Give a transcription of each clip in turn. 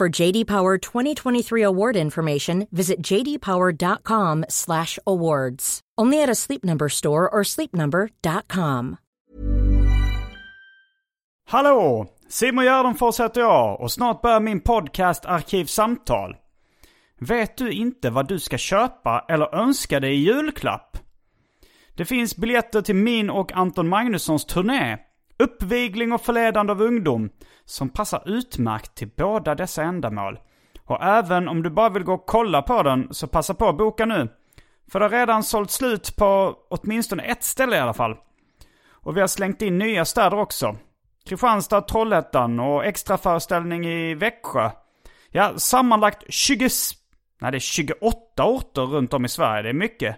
For JD Power 2023 award information, visit jdpower.com/awards. Only at a Sleep Number store or sleepnumber.com. hallå! Simon Gärdenfors heter jag och snart börjar min podcast Arkivsamtal. Vet du inte vad du ska köpa eller önska dig i julklapp? Det finns biljetter till min och Anton Magnussons turné, Uppvigling och förledande av ungdom, som passar utmärkt till båda dessa ändamål. Och även om du bara vill gå och kolla på den, så passa på att boka nu. För det har redan sålt slut på åtminstone ett ställe i alla fall. Och vi har slängt in nya städer också. Kristianstad, Trollhättan och extra föreställning i Växjö. Ja, sammanlagt 20... Nej, det är 28 orter runt om i Sverige. Det är mycket.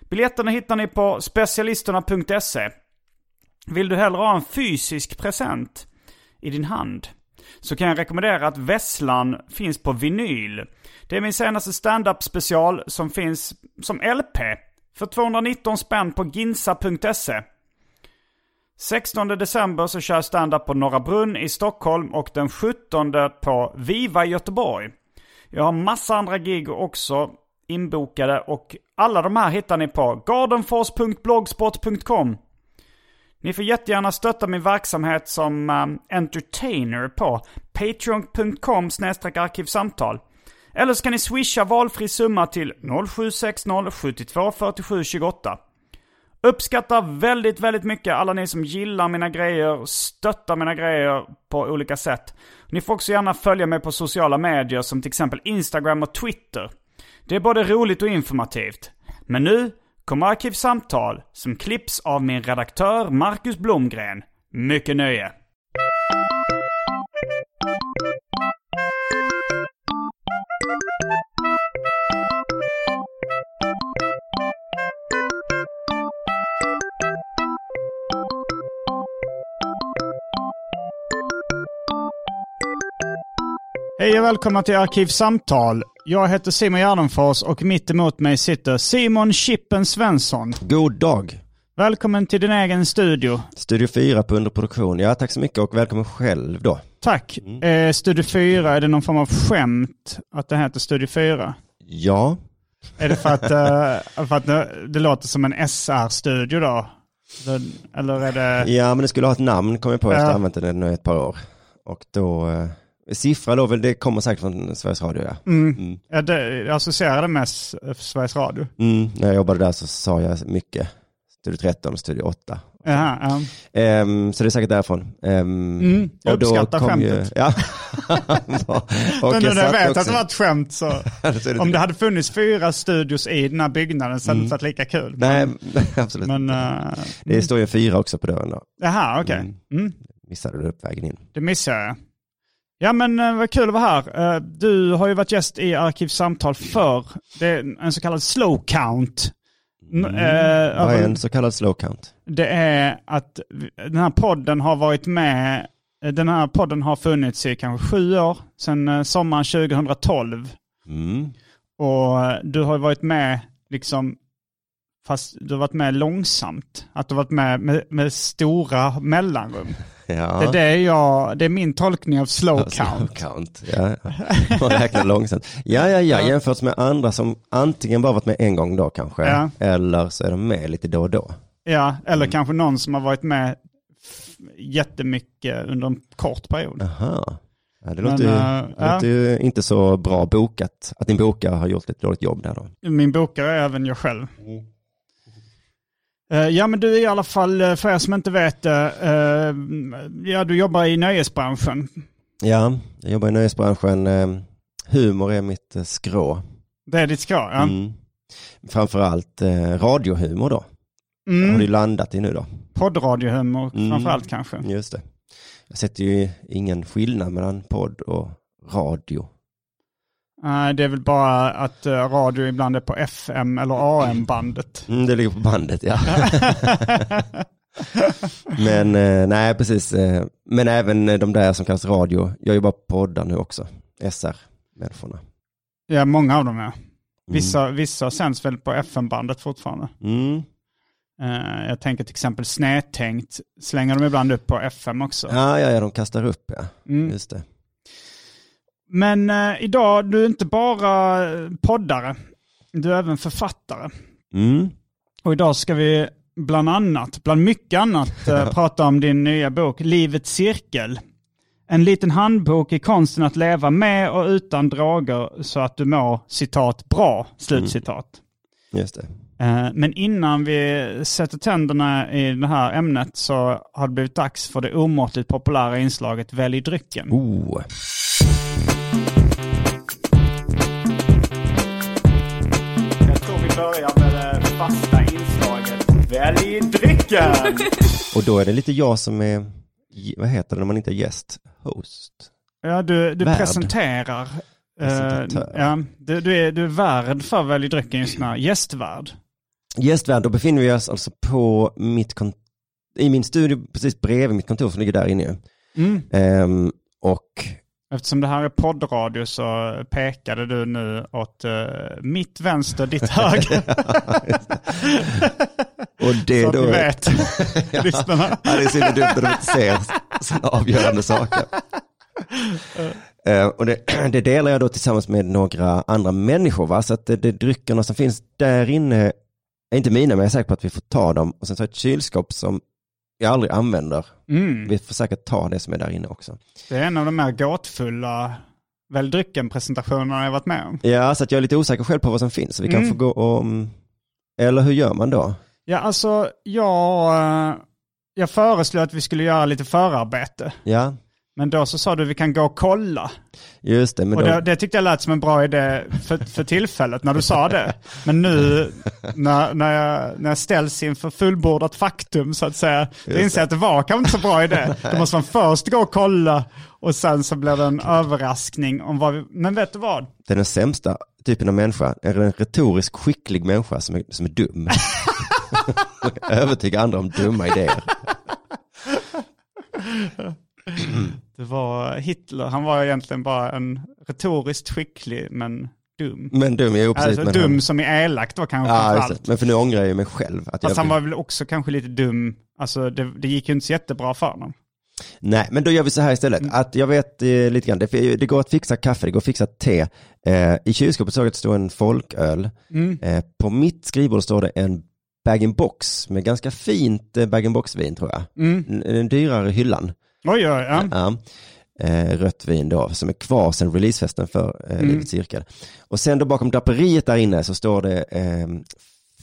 Biljetterna hittar ni på specialisterna.se. Vill du hellre ha en fysisk present i din hand? Så kan jag rekommendera att Vesslan finns på vinyl. Det är min senaste stand-up special som finns som LP. För 219 spänn på ginsa.se. 16 december så kör jag stand-up på Norra Brunn i Stockholm och den 17 på Viva i Göteborg. Jag har massa andra gig också inbokade och alla de här hittar ni på gardenfors.blogspot.com. Ni får jättegärna stötta min verksamhet som um, entertainer på patreon.com arkivsamtal. Eller så kan ni swisha valfri summa till 0760 72 47 28. Uppskattar väldigt, väldigt mycket alla ni som gillar mina grejer, stöttar mina grejer på olika sätt. Ni får också gärna följa mig på sociala medier som till exempel Instagram och Twitter. Det är både roligt och informativt. Men nu kommer Arkivsamtal som klipps av min redaktör Marcus Blomgren. Mycket nöje! Hej och välkomna till Arkivsamtal. Jag heter Simon Gärdenfors och mitt emot mig sitter Simon Chippen Svensson. God dag. Välkommen till din egen studio. Studio 4 på underproduktion. Ja, tack så mycket och välkommen själv då. Tack. Eh, studio 4, är det någon form av skämt att det heter Studio 4? Ja, Är det för att, eh, för att det, låter som en SR-studio då? Eller- Eller är det... ja men det skulle ha ett namn kom jag på efter att Ja. ha använt det nu ett par år. Och då, eh, siffra då, väl, det kommer säkert från Sveriges Radio ja. Mm. Ja, det, jag associerar det med S- Sveriges Radio. Mm, när jag jobbade där så sa jag mycket. Studio 13 och Studio 8. Jaha, ja. Ehm, så det är säkert därifrån. Ehm, Mm, jag och då uppskattar kom skämtet. ja. och Men nu när jag vet också- att det var ett skämt så... Det- Om det hade funnits fyra studios i den här byggnaden så hade det inte varit lika kul. Nej, absolut. Men, eh, det står ju fyra också på dörren då. jaha, okej. Mm. Mm, Missade du upp vägen in. det missade jag. Ja men eh, vad kul att vara här. Eh, Du har ju varit gäst i Arkivsamtal för Det är en så kallad slow count. N- eh, Vad är en så kallad slow count? Det är att den här podden har varit med, eh, den här podden har funnits i kanske sju år, sedan sommaren 2012. Mm. Och du har varit med liksom, fast du har varit med långsamt. Att du har varit med med, med stora mellanrum. Ja. Det, är det, jag, det är min tolkning av slow Ja, slow count. count. Ja, man räknar långsamt. Ja, ja, ja, jämfört med andra som antingen bara varit med en gång då kanske, Ja. eller så är de med lite då och då. Ja, eller Mm. kanske någon som har varit med jättemycket under en kort period. Aha. Ja, det Men, låter, ju, eh, det ja. låter ju inte så bra bokat. Att din bokare har gjort ett dåligt jobb där då. Min bokare är även jag själv. Eh, ja men du är i alla fall, eh, för er som inte vet det, eh, ja du jobbar i nöjesbranschen. Ja, jag jobbar i nöjesbranschen. Eh, humor är mitt eh, skrå. Det är ditt skrå, ja. Mm. Framförallt eh, radiohumor då. Mm. Har du landat i nu då? Poddradiohumor Mm. framförallt kanske. Just det. Jag sätter ju ingen skillnad mellan podd och radio. Nej, det är väl bara att eh, radio ibland är på FM eller AM-bandet. Mm, det ligger på bandet ja. Men eh, nej, precis. Eh, men även de där som kallas radio. Jag jobbar på poddar nu också. SR-människorna. Ja, många av dem är. Vissa, vissa sänds väl på FM-bandet fortfarande. Mm. Jag tänker till exempel Snedtänkt slänger de ibland upp på FM också. Ja, ja, ja, de kastar upp ja. Mm. Just det. Men eh, idag, du är inte bara poddare. Du är även författare. Mm. Och idag ska vi bland annat, bland mycket annat, eh, prata om din nya bok Livets cirkel. En liten handbok i konsten att leva med och utan droger så att du mår citat bra, slutcitat. Just det. Eh, Men innan vi sätter tänderna i det här ämnet så har det blivit dags för det omåttligt populära inslaget Välj drycken. Oh. Börjar med det fasta inslaget Välj drycken! Och då är det lite jag som är, vad heter det när man inte är gäst? Host. Ja, du, du Värd. presenterar. Presentatör. ja, du, du, är, du är värd för Välj drycken just nu. Gästvärd. Gästvärd, då befinner vi oss alltså på mitt kont- i min studio precis bredvid mitt kontor som ligger där inne. Mm. Ehm, och Eftersom det här är poddradio så pekade du nu åt uh, mitt vänster, ditt höger. Och det så att då... ni vet, lyssnarna. Ja, det är så dumt när de inte ser sådana avgörande saker. Eh, och det, det delar jag då tillsammans med några andra människor. Va? Så att det, det dryckerna som finns där inne är inte mina, men jag är säker på att vi får ta dem. Och sen så har jag ett kylskåp som jag aldrig använder. Mm. Vi får säkert ta det som är där inne också. Det är en av de mer gåtfulla Välj drycken-presentationerna jag varit med om. Ja, så att jag är lite osäker själv på vad som finns. Vi kan Mm. få gå och... Eller hur gör man då? Ja, alltså jag, eh, jag föreslog att vi skulle göra lite förarbete. Ja, Men då så sa du vi kan gå och kolla. just det. Men Och då, det, det tyckte jag lät som en bra idé för, för tillfället när du sa det. Men nu när, när, jag, när jag ställs inför fullbordat faktum så att säga, då inser jag att det var kanske inte så bra idé. Då måste man först gå och kolla och sen så blir det en överraskning om vad vi... Men vet du vad? det är den sämsta typen av människa. Är en retoriskt skicklig människa som är, som är dum. Övertyga andra om dumma idéer. Det var Hitler, han var egentligen bara en retoriskt skicklig men dum. Men dum, jo precis. Alltså dum han, som är elakt var kanske ja, allt. Men för nu ångrar jag ju mig själv. Att jag Fast han vill- var väl också kanske lite dum. Alltså det, det gick ju inte så jättebra för honom. Nej, men då gör vi så här istället. Mm. Att jag vet eh, lite grann, det, det går att fixa kaffe, det går att fixa te. Eh, I kylskåpet såg jag att det står en folköl. Mm. Eh, på mitt skrivbord står det en bag-in-box med ganska fint eh, bag-in-box-vin tror jag. Mm. Den dyrare hyllan. Oj, oj, ja. Ja. Eh, rött vin då, som är kvar sedan releasefesten för eh, Mm. Cirkel. Och sen då bakom draperiet där inne så står det eh,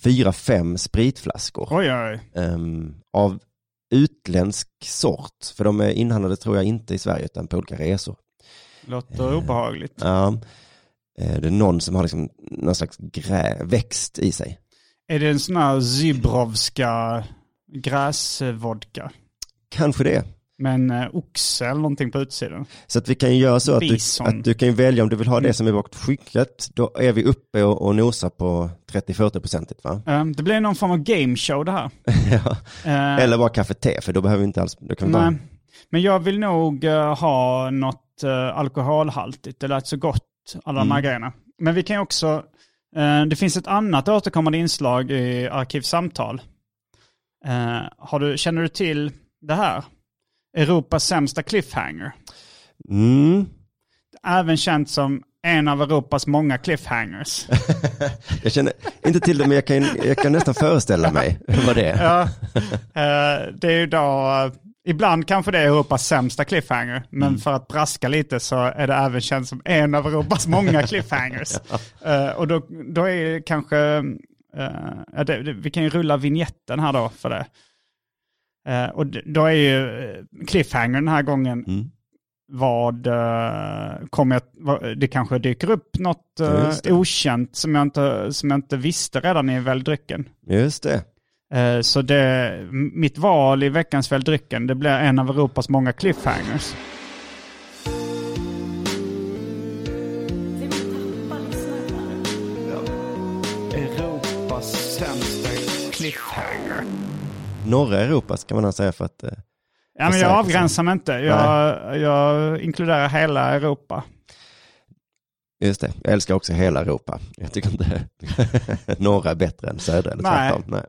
fyra, fem spritflaskor. Oj, oj. Ehm, av utländsk sort. För de är inhandlade tror jag inte i Sverige utan på olika resor. Låter obehagligt. Ja. Eh, det är någon som har liksom någon slags grä, växt i sig. Är det en sån här Zybrovska gräsvodka? Kanske det. Med en eh, oxe eller någonting på utsidan? Så att vi kan göra så att du, att du kan välja om du vill ha det som är bakom skynket. Då är vi uppe och, och nosar på 30-40 procentigt va? Eh, Det blir någon form av gameshow det här. ja. Eh, Eller bara kaffe te för då behöver vi inte alls, då kan vi bara, Nej. Men jag vill nog ha något uh, alkoholhaltigt. Det lät så gott, alla de här Mm. grejerna. Men vi kan också, det finns ett annat återkommande inslag i Arkivsamtal. Har du, känner du till det här? Europas sämsta cliffhanger. mm. Även känt som en av Europas många cliffhangers. Jag känner inte till det men jag kan, jag kan nästan föreställa mig vad det är. Ja, eh, det är ju då Ibland kanske det är Europas sämsta cliffhanger, men Mm. för att braska lite så är det även känt som en av Europas många cliffhangers. Eh, och då, då är kanske, eh, ja, det, vi kan ju rulla vignetten här då för det. Eh, och då är ju eh, cliffhanger den här gången Mm. vad uh, kommer jag, det kanske dyker upp något eh, okänt som jag, inte, som jag inte visste redan i Välj drycken. Just det. Eh, Så det, mitt val i veckans Välj drycken, det blir en av Europas många cliffhangers. Norra Europa ska man säga för att... eh, Ja, men jag avgränsar mig inte. Jag, jag inkluderar hela Europa. Just det, jag älskar också hela Europa. Jag tycker inte norra är bättre än södra eller Nej. tvärtom. Nej.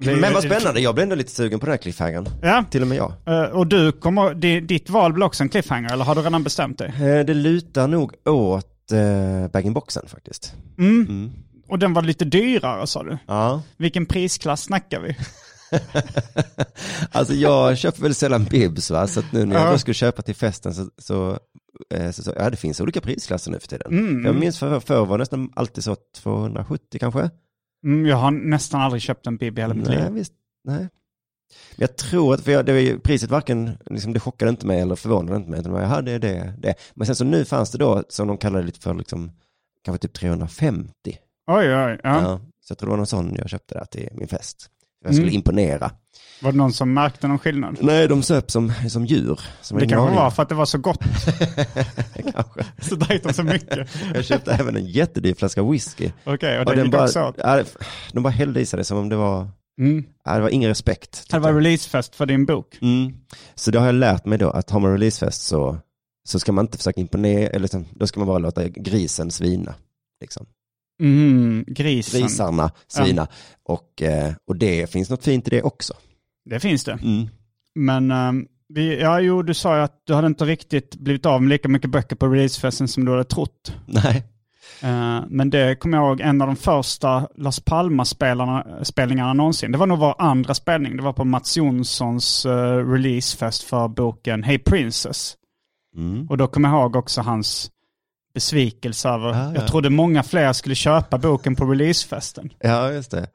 Det- Men vad spännande, jag blev ändå lite sugen på den här cliffhangern. Ja, Till och med jag. eh, och du kommer, di- ditt val blir också en cliffhanger, eller har du redan bestämt dig? Eh, Det lutar nog åt bag-in-boxen faktiskt. Mm. Mm. Och den var lite dyrare sa du. Ja. Vilken prisklass snackar vi? Alltså jag köper väl sällan bibs va, så nu när jag Ja. då skulle köpa till festen så, så, eh, så, så ja det finns olika prisklasser nu för tiden. Mm. Jag minns för, förr var det nästan alltid så 270 kanske. Mm, jag har nästan aldrig köpt en bib i hela mitt Nej, liv. visst, nej. Men Jag tror att, för jag, det var ju, priset varken, liksom, det chockade inte mig eller förvånade inte mig, utan det är det, det. Men sen så nu fanns det då, som de kallade det lite för, liksom, kanske typ 350. Oj, oj, ja. Ja. Så jag tror det var någon sån jag köpte där till min fest. Jag skulle Mm. imponera. Var det någon som märkte någon skillnad? Nej, de söp som, som djur. Som Det kanske var för att det var så gott, kanske. så drack de så mycket. Jag köpte även en jättedyr flaska whisky. Okej, och Och det den gick bara, också åt. ja, det- de bara hällde i sig det som om det var, Mm. ja, det var ingen respekt. Det var jag. releasefest för din bok. Mm. Så då har jag lärt mig då att har man releasefest så, så ska man inte försöka imponera, eller liksom, då ska man bara låta grisen svina. Liksom. Mm, grisen. Grisarna svina. Och, eh, och det finns något fint i det också. Det finns det. Mm. Men ehm, vi, ja, jo, du sa ju att du hade inte riktigt blivit av med lika mycket böcker på releasefesten som du hade trott. Nej. Eh, men det kommer jag ihåg, en av de första Las Palmas-spelningarna någonsin. Det var nog vår andra spelning. Det var på Mats Jonssons eh, releasefest för boken Hey Princess. Mm. Och då kommer jag ihåg också hans besvikelse över, Ah, ja. jag trodde många fler skulle köpa boken på releasefesten. Ja, just det.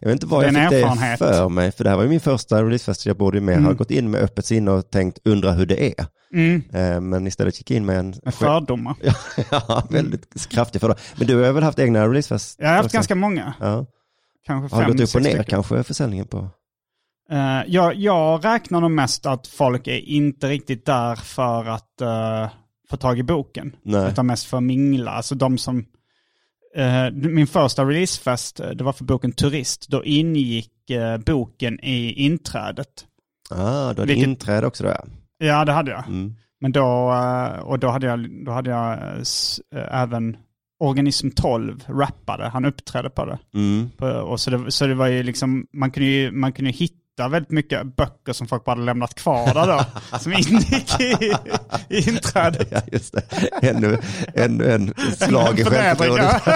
Jag vet inte vad jag fick det för mig, för det här var ju min första releasefest, jag borde ju mer ha Mm. gått in med öppet sinne och tänkt undra hur det är. Mm, Eh, Men istället gick in med en med fördomar. ja, väldigt kraftig fördom. Men du har väl haft egna releasefest? Jag har haft också? ganska många. Ja. Kanske Har fem, gått upp och ner stycken. kanske försäljningen på? Eh, jag, jag räknar nog mest att folk är inte riktigt där för att eh, få tag i boken. Nej. Utan mest för att mingla. Alltså de som... eh, min första releasefest, eh, det var för boken Turist. Då ingick eh, boken i inträdet. Ah, du hade Vilket- inträde också då ja. Ja, det hade jag. Mm. Men då, eh, och då hade jag, då hade jag eh, även Organism 12 rappade. Han uppträdde på det. Mm. På, och så, det, så det var ju liksom, man kunde ju man kunde ju hitta väldigt mycket böcker som folk bara hade lämnat kvar där då. som ingick i, i inträdet. Ja, just det. Ännu, ännu en slag i självförtroendet.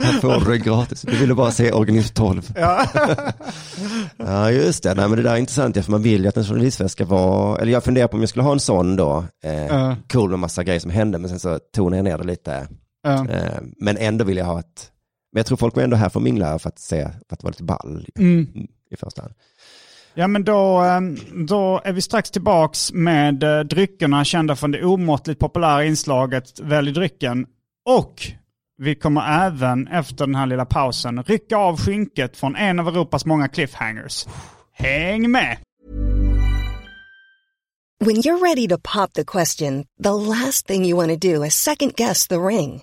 Här får det gratis. Du ville bara se Organism 12. Ja. Ja, just det. Nej, men det där är intressant, för man vill ju att en journalistfest ska vara, eller jag funderar på om jag skulle ha en sån då, eh, Ja. cool med massa grejer som hände, men sen så tonar jag ner det lite. Ja. Eh, men ändå vill jag ha ett, men jag tror folk var ändå här för att mingla för att se, för att vara lite ball Mm. i första hand. Ja men då, ehm, då är vi strax tillbaks med eh, dryckerna kända från det omåttligt populära inslaget Välj drycken. Och vi kommer även efter den här lilla pausen rycka av skynket från en av Europas många cliffhangers. Häng med! When you're ready to pop the question, the last thing you want to do is second guess the ring.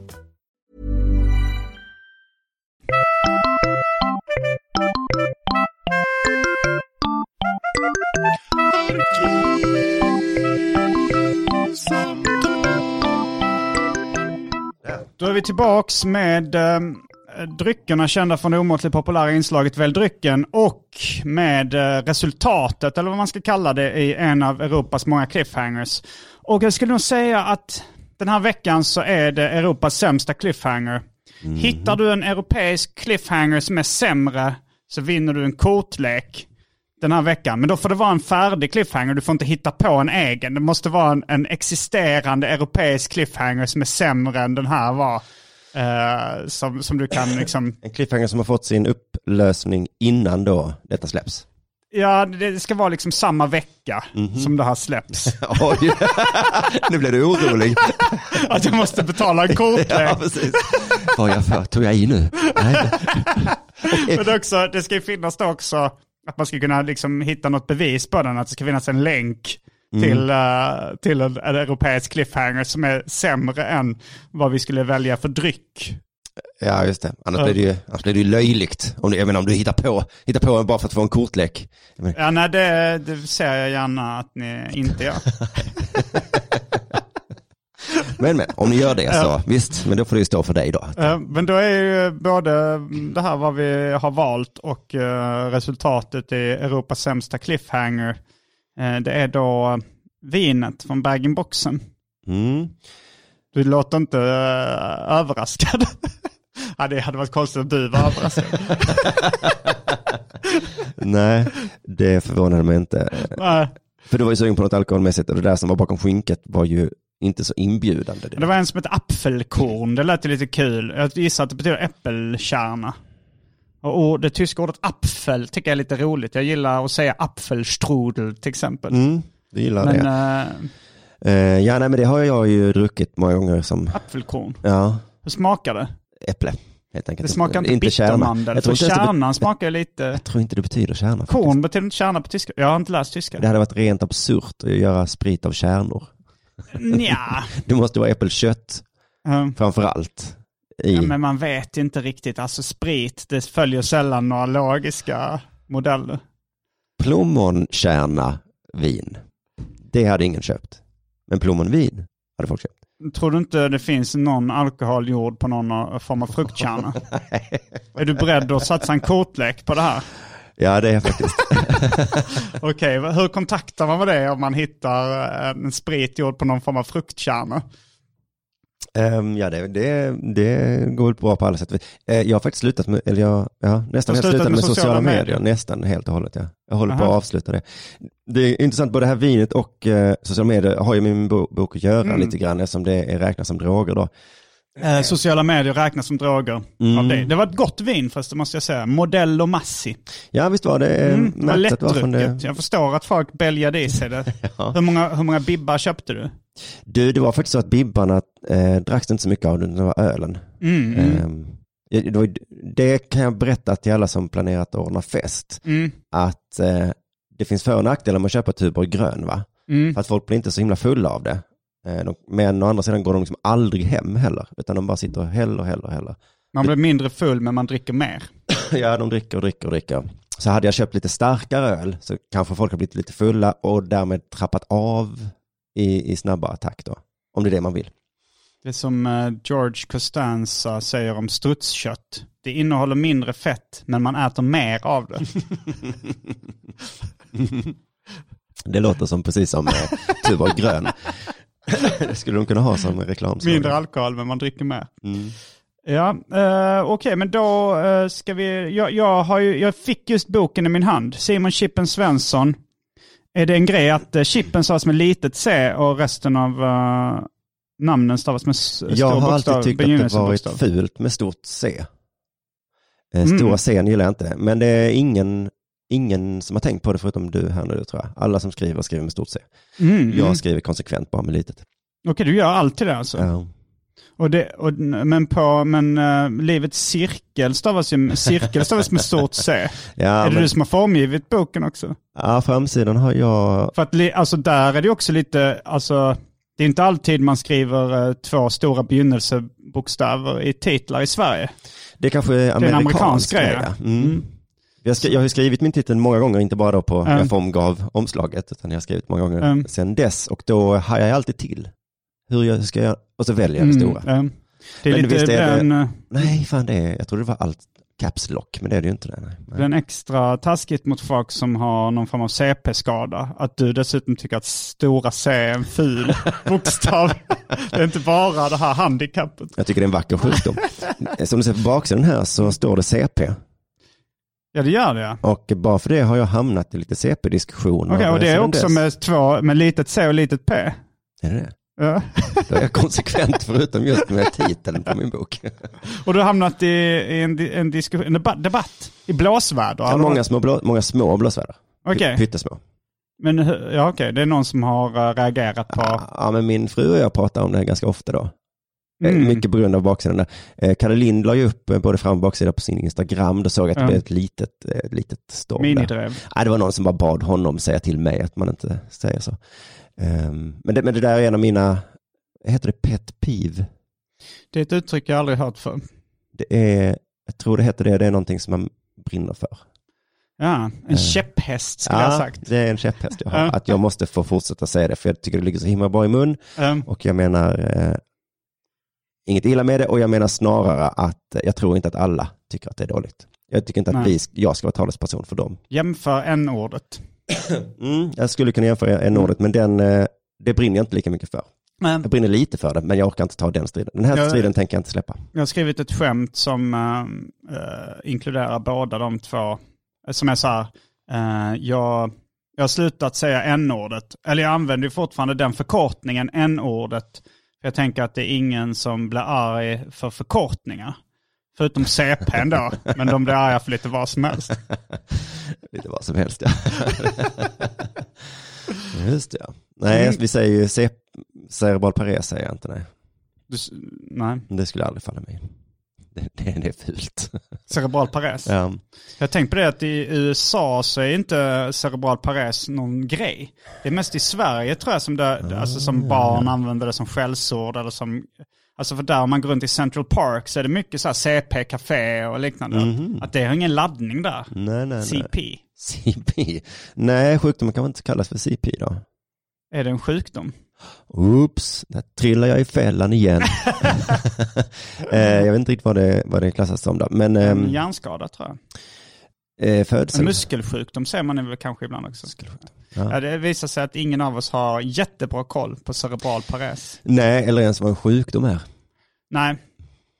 Då är vi tillbaks med eh, dryckerna kända från det omåttligt populära inslaget Välj drycken och med eh, resultatet, eller vad man ska kalla det, i en av Europas många cliffhangers. Och jag skulle nog säga att den här veckan så är det Europas sämsta cliffhanger. Hittar du en europeisk cliffhanger som är sämre så vinner du en kortlek den här veckan. Men då får det vara en färdig cliffhanger. Du får inte hitta på en egen. Det måste vara en, en existerande europeisk cliffhanger som är sämre än den här var. Eh, som, som du kan liksom... En cliffhanger som har fått sin upplösning innan då detta släpps. Ja, det ska vara liksom samma vecka som det här släpps. Oj, nu blev du orolig. Att jag måste betala en kortlek. Ja, precis. Vad jag för, tog jag i nu? Nej. Men också, det ska ju finnas då också att man ska kunna liksom hitta något bevis på den. Att det ska finnas en länk till, eh, till en, en europeisk cliffhanger som är sämre än vad vi skulle välja för dryck. Ja, just det. Annars blir det ju, annars blir det ju löjligt. Om du, jag menar om du hittar på, hittar på en bara för att få en kortlek. Ja, nej, det, det ser jag gärna att ni inte gör. Men, men, om ni gör det så, visst, men då får det ju stå för dig då. Men då är ju både det här vad vi har valt och eh, resultatet i Europas sämsta cliffhanger. eh, Det är då vinet från bag-in-boxen. Mm. Du låter inte eh, överraskad. ja, det hade varit konstigt om du var överraskad. Nej, det förvånade mig inte. Nej. För du var ju sugen på något alkoholmässigt och det där som var bakom skinket var ju inte så inbjudande. Det var en som hette apfelkorn. Det lät ju lite kul. Jag gissar att det betyder äppelkärna. Och det tyska ordet apfel tycker jag är lite roligt. Jag gillar att säga apfelstrudel till exempel. Mm, du gillar Men det. äh, Eh, ja, nej, men det har jag ju druckit många gånger som, apfelkorn, ja, hur smakar det? äpple. Helt enkelt. Det smakar inte, kärna. bittermandel. Jag tror, inte det, kärnan smakar lite... jag tror inte det betyder kärna. faktiskt. Korn betyder inte kärna på tyska. Jag har inte läst tyska. Det hade varit rent absurt att göra sprit av kärnor. Nja. Det måste vara äppelkött Mm. framför allt. I, Ja, men man vet inte riktigt. Alltså sprit, det följer sällan några logiska modeller. plommonkärna vin. Det hade ingen köpt. Men plommonvin hade folk köpt. Tror du inte det finns någon alkohol gjord på någon form av fruktkärna? är du beredd att satsa en kortlek på det här? Ja, det är jag faktiskt. Okej, hur kontaktar man med det om man hittar en sprit gjord på någon form av fruktkärna? Ehm, ja, det, det, det går bra på alla sätt. Eh, jag har faktiskt slutat med, eller jag, ja, nästan helt slutat med, sociala, medier. medier? Nästan helt och hållet, ja. Jag håller på Aha. att avsluta det. Det är intressant, både det här vinet och eh, sociala medier har ju med min bo, bok att göra Mm. lite grann, eftersom det är räknas som droger då. Eh, sociala medier räknas som droger Mm. av det. Det var ett gott vin först, måste jag säga. Modello Massi. Ja, visst var det. eh, Mm, det var lättdrucket. det. Jag förstår att folk bälgade i sig det. hur, många, hur många bibbar köpte du? Du, det var faktiskt så att bibbarna eh, dracks inte så mycket av den, det var ölen. Mm, ja, det, var, det kan jag berätta till alla som planerat att ordna fest. mm, Att eh, det finns för och nackdelar med att köpa Tuborg grön va? mm. För att folk blir inte så himla fulla av det. Eh, de, men å andra sidan går de liksom aldrig hem heller. Utan de bara sitter och häller häller häller. Man blir mindre full men man dricker mer. ja, de dricker och dricker och dricker. Så hade jag köpt lite starkare öl så kanske folk har blivit lite fulla och därmed trappat av i, i snabbare takt då. Om det är det man vill. Det som eh, George Costanza säger om strutskött. Det innehåller mindre fett men man äter mer av det. Det låter som precis som eh, Tuborg grön. det skulle de kunna ha som reklam. mindre alkohol men man dricker mer. Mm. Ja, eh, okej, men då eh, ska vi... Jag, jag, har ju, jag fick just boken i min hand. Simon Chippen Svensson. Är det en grej att uh, Chippen stavas med litet c och resten av eh, namnen stavas med stor Jag har bokstav, alltid tyckt att det varit begynnelsebokstav? fult med stort C. Eh, Mm. Stora C gillar jag inte, men det är ingen, ingen som har tänkt på det förutom du här nu tror jag. Alla som skriver skriver med stort C. Mm, Jag mm. skriver konsekvent bara med litet. Okej, du gör alltid det alltså? Ja. Och det, och, men på, men uh, livets cirkel stavas ju, cirkel stavas med stort C. Ja, är det men, du som har formgivit boken också? ja, framsidan har jag, För att li, alltså där är det också lite, alltså det är inte alltid man skriver eh, två stora begynnelsebokstäver i titlar i Sverige. det kanske är en amerikansk grej, ja. Mm. Mm. Jag, skri, jag har skrivit min titel många gånger, inte bara på Mm. jag formgav omslaget, utan jag har skrivit många gånger Mm. sedan dess. Och då hajar jag alltid till. Hur jag ska jag, och så väljer jag det stora. Mm, det är Men lite visst är den, eh, Nej, fan det är, jag trodde det var allt caps lock, men det är det ju inte. Det, nej. Nej. den extra taskigt mot folk som har någon form av CP-skada. Att du dessutom tycker att stora C är en ful bokstav. det är inte bara det här handikappet. Jag tycker det är en vacker sjukdom. Som du ser på baksidan här så står det CP. Ja, det gör det ja. Och bara för det har jag hamnat i lite CP-diskussioner. Okej, och det är också dess. med två, med litet C och litet P. Är det det? Ja. Då är jag konsekvent förutom just med titeln på min bok. Och du har hamnat i, i en, en, diskussion, en debatt, i blåsväder. Ja, många, små blå, många små blåsväder. Okej, Pyttesmå. men ja, okej, det är någon som har eh, reagerat på... Ja, men min fru och jag pratar om det ganska ofta då. Eh, Mm. Mycket på grund av baksidan. Eh, Kalle Lind la ju upp eh, både fram och baksida på sin Instagram. Då såg jag att det Ja. blev ett litet, eh, ett litet storm. Minidrev. Nej, det var någon som bara bad honom säga till mig att man inte säger så. Ehm, men, det, men det där är en av mina, heter det pet peeve? Det är ett uttryck jag aldrig hört för. Det är, jag tror det heter det, det är någonting som man brinner för. Ja, en Eh. käpphäst skulle jag ha sagt. det är en käpphäst jag har. Ja. Att jag måste få fortsätta säga det, för jag tycker det ligger så himla bra i mun. Um, Och jag menar eh, inget illa med det, och jag menar snarare att eh, jag tror inte att alla tycker att det är dåligt. Jag tycker inte att Nej. vi, jag ska vara talesperson för dem. jämför n-ordet. Mm, jag skulle kunna jämföra en ordet, men den, eh, det brinner jag inte lika mycket för. Men Jag brinner lite för det, men jag orkar inte ta den striden. Den här Jag- striden tänker jag inte släppa. jag har skrivit ett skämt som eh, inkluderar båda de två. Som är så här, eh, jag, jag har slutat säga n-ordet. Eller jag använder ju fortfarande den förkortningen n-ordet. Jag tänker att det är ingen som blir arg för förkortningar. Förutom CPn då, men de blir arga för lite vad som helst. Lite vad som helst, ja. Just det, ja. Nej, Mm. vi säger ju ce- cerebral pares säger jag inte, nej. Du, nej, Det skulle aldrig falla mig in. Det, det, det är fult. Cerebral pares. Ja. Jag tänkt på det att i USA så är inte cerebral pares någon grej. Det är mest i Sverige tror jag som, det, alltså som barn använder det som skällsord. Eller som, alltså för där om man går runt i Central Park så är det mycket så här CP, café och liknande. Att det har ingen laddning där. Nej, nej, nej. CP. CP. Nej, sjukdomen kan man inte kallas för CP då. Är det en sjukdom? Oops, där trillar jag i fällan igen. eh, jag vet inte riktigt vad det, vad det klassas som då. Men En ehm, hjärnskada tror jag. eh, En födsel. muskelsjukdom ser man väl kanske ibland också. Ja. Det visar sig att ingen av oss har jättebra koll på cerebral pares. Nej, eller ens vad en sjukdom är. Nej,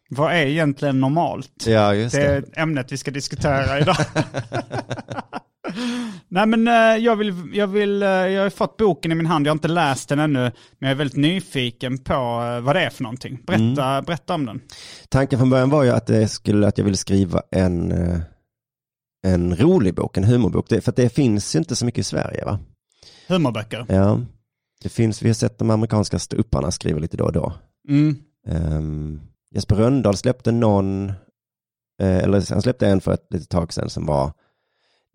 vad är egentligen normalt? Ja, just Det det. är ämnet vi ska diskutera idag. Nej men eh, jag vill, jag vill, eh, jag har fått boken i min hand, jag har inte läst den ännu, men jag är väldigt nyfiken på eh, vad det är för någonting. Berätta, Mm. berätta om den. Tanken från början var ju att, det skulle, att jag ville skriva en, en rolig bok, en humorbok. Det, för det finns ju inte så mycket i Sverige va? Humorböcker. Ja. Det finns, vi har sett de amerikanska ståupparna skriva lite då och då. Mm. Um, Jesper Rönndahl släppte någon, eller han släppte en för ett litet tag sedan som var,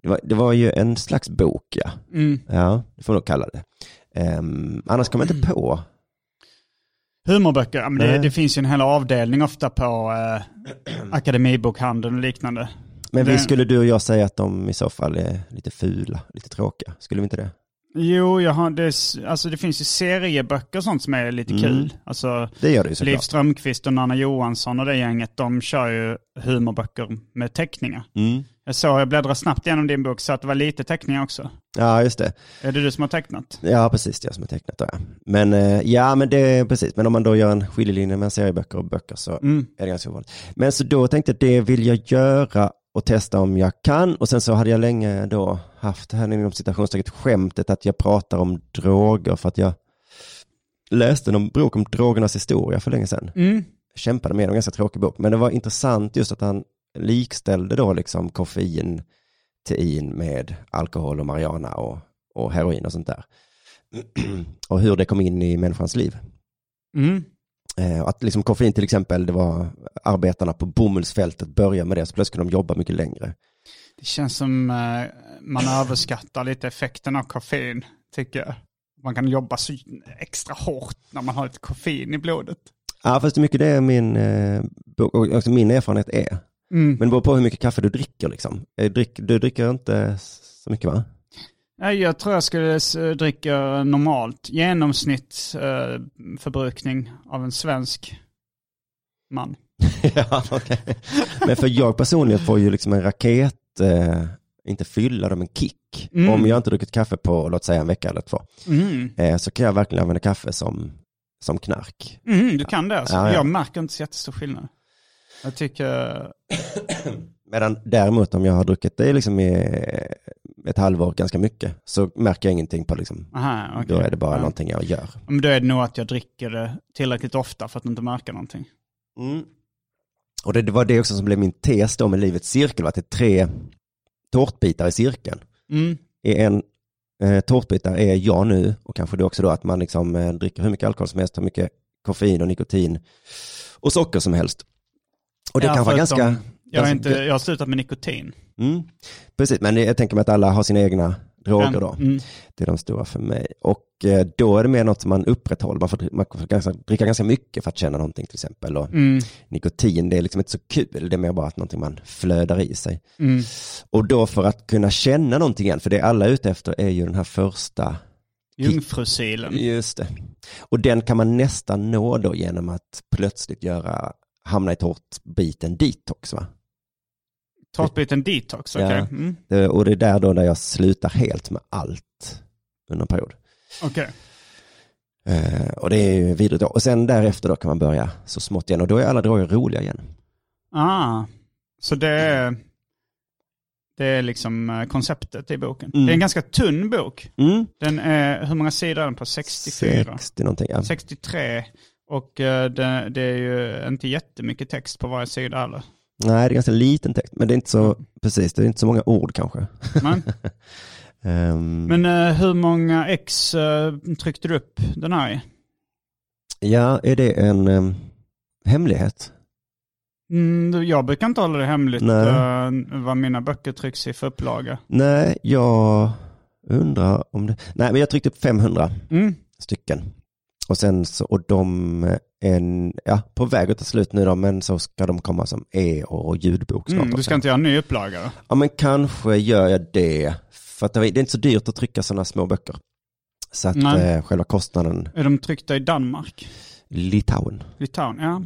det var, det var ju en slags bok ja. Mm. Ja, det får man nog kalla det. Ehm, annars kommer jag inte på. Humorböcker, ja, men det, det finns ju en hel avdelning ofta på eh, Akademibokhandeln och liknande. Men Det- visst skulle du och jag säga att de i så fall är lite fula, lite tråkiga? Skulle vi inte det? Jo, jag har, det, alltså det finns ju serieböcker och sånt som är lite kul. Alltså, Mm. Det gör det ju Liv såklart. Strömquist och Nanna Johansson och det gänget, de kör ju humorböcker med teckningar. Mm. Jag såg, jag bläddrade snabbt igenom din bok, så att det var lite teckningar också. Ja, just det. Är det du som har tecknat? Ja, precis det som är tecknat ja. Men eh, ja, men det är precis. Men om man då gör en skiljelinje mellan serieböcker och böcker så Mm. är det ganska ovanligt. Men så då tänkte jag det vill jag göra och testa om jag kan. Och sen så hade jag länge då haft här inom citationstecken skämtet att jag pratar om droger för att jag läste en bok om drogernas historia för länge sedan. Mm. Kämpade med en ganska tråkig bok. Men det var intressant just att han likställde då liksom koffein, tein med alkohol och marijuana och, och heroin och sånt där. och hur det kom in i människans liv. Mm. Eh, att liksom koffein till exempel, det var arbetarna på bomullsfältet började med det, så plötsligt kunde de jobba mycket längre. Det känns som eh, man överskattar lite effekten av koffein, tycker jag. Man kan jobba så extra hårt när man har lite koffein i blodet. Ja, fast det är mycket det min, eh, också min erfarenhet är. Mm. Men det beror på hur mycket kaffe du dricker liksom. Eh, du dricker inte så mycket va? Nej, Jag tror jag skulle s- dricka normalt. Genomsnitt eh, av en svensk man. ja, okej. Men för jag personligen får ju liksom en raket, eh, inte fylla dem, en kick. Mm. Om jag inte druckit kaffe på, låt säga en vecka eller två, Mm. eh, så kan jag verkligen använda kaffe som, som knark. Mm, du kan det alltså. Ja, ja. Jag märker inte så jättestor skillnad. Jag tycker... Medan däremot om jag har druckit det liksom i ett halvår ganska mycket, så märker jag ingenting på liksom, Aha, okej. då är det bara Ja. någonting jag gör. Men då är det nog att jag dricker det tillräckligt ofta för att inte märka någonting. Och det, det var det också som blev min tes då med livets cirkel, att det är tre tårtbitar i cirkeln. Mm. I en eh, tårtbit där är jag nu och kanske det också då att man liksom eh, dricker hur mycket alkohol som helst, hur mycket koffein och nikotin och socker som helst. Och det Ja, kan vara ganska... Jag, har inte, jag har slutat med nikotin. Mm. Precis, men jag tänker mig att alla har sina egna droger då. Mm. Det är de stora för mig. Och eh, då är det mer något man upprätthåller. Man får, man får ganska, dricka ganska mycket för att känna någonting till exempel. Och Mm. nikotin, det är liksom inte så kul. Det är mer bara att någonting man flödar i sig. Mm. Och då för att kunna känna någonting igen, för det alla är ute efter är ju den här första Jungfrusilen. Just det. Och den kan man nästan nå då genom att plötsligt göra, hamna i tårtbiten detox va? Tårtbiten detox, okej. Ja. Mm. Det- Och det är där då där jag slutar helt med allt under en period. Okej. Eh, och det är ju vidrigt då. Och sen därefter då kan man börja så smått igen och då är alla droger roliga igen. Ah, så det är, det är liksom eh, konceptet i boken. Mm. Det är en ganska tunn bok. Mm. Den är, hur många sidor är den på? 64? 60 någonting. Ja. 63. Och eh, det, det är ju inte jättemycket text på varje sida heller. Nej, det är ganska liten text, men det är inte så, precis, det är inte så många ord kanske. Men, Ehm, men eh, hur många ex eh, tryckte du upp den här i? Ja, är det en em, hemlighet? Mm, jag brukar inte hålla det hemligt Nej. vad mina böcker trycks i för upplaga. Nej, jag undrar om det... Nej, men jag tryckte upp 500 Mm. stycken. Och sen så, och de är ja, på väg att ta slut nu då, men så ska de komma som e och ljudbok snart Mm, du ska inte göra en ny upplaga då? Ja, men kanske gör jag det. För att det är inte så dyrt att trycka sådana små böcker. Så att eh, själva kostnaden, Är de tryckta i Danmark? Litauen. Litauen, ja.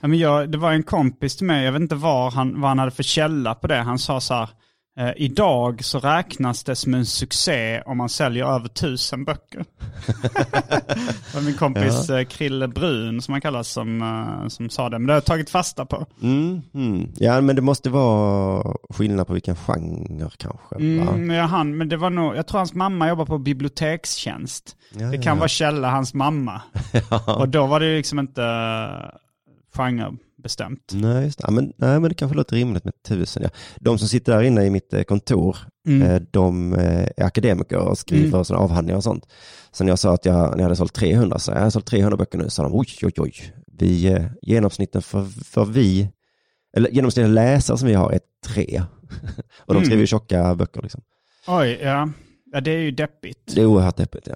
ja men jag, det var en kompis till mig, jag vet inte var han, vad han hade för källa på det. Han sa så här, eh, idag så räknas det som en succé om man säljer över tusen böcker. det var min kompis eh, Krille Brun som han kallas som, eh, som sa det. Men det har jag tagit fasta på. Mm, mm. Ja, men det måste vara skillnad på vilken genre kanske. Mm, ja, han, men det var nog, jag tror hans mamma jobbar på bibliotekstjänst. Ja, det ja, kan ja. vara källa hans mamma. Och då var det liksom inte uh, genrebestämt. Nej, just det. Ja, men, nej, men det kanske låter rimligt med tusen. Ja. De som sitter där inne i mitt eh, kontor, Mm. eh, de eh, är akademiker och skriver sådana avhandlingar och sånt. Så när jag sa att jag, när jag hade sålt 300, så jag hade sålt 300 böcker nu, sa de oj, oj, oj. Vi, genomsnitten för, för vi, eller genomsnittet läsare som vi har är tre. och de Mm. skriver ju tjocka böcker liksom. Oj, ja. ja. Det är ju deppigt. Det är oerhört deppigt, ja.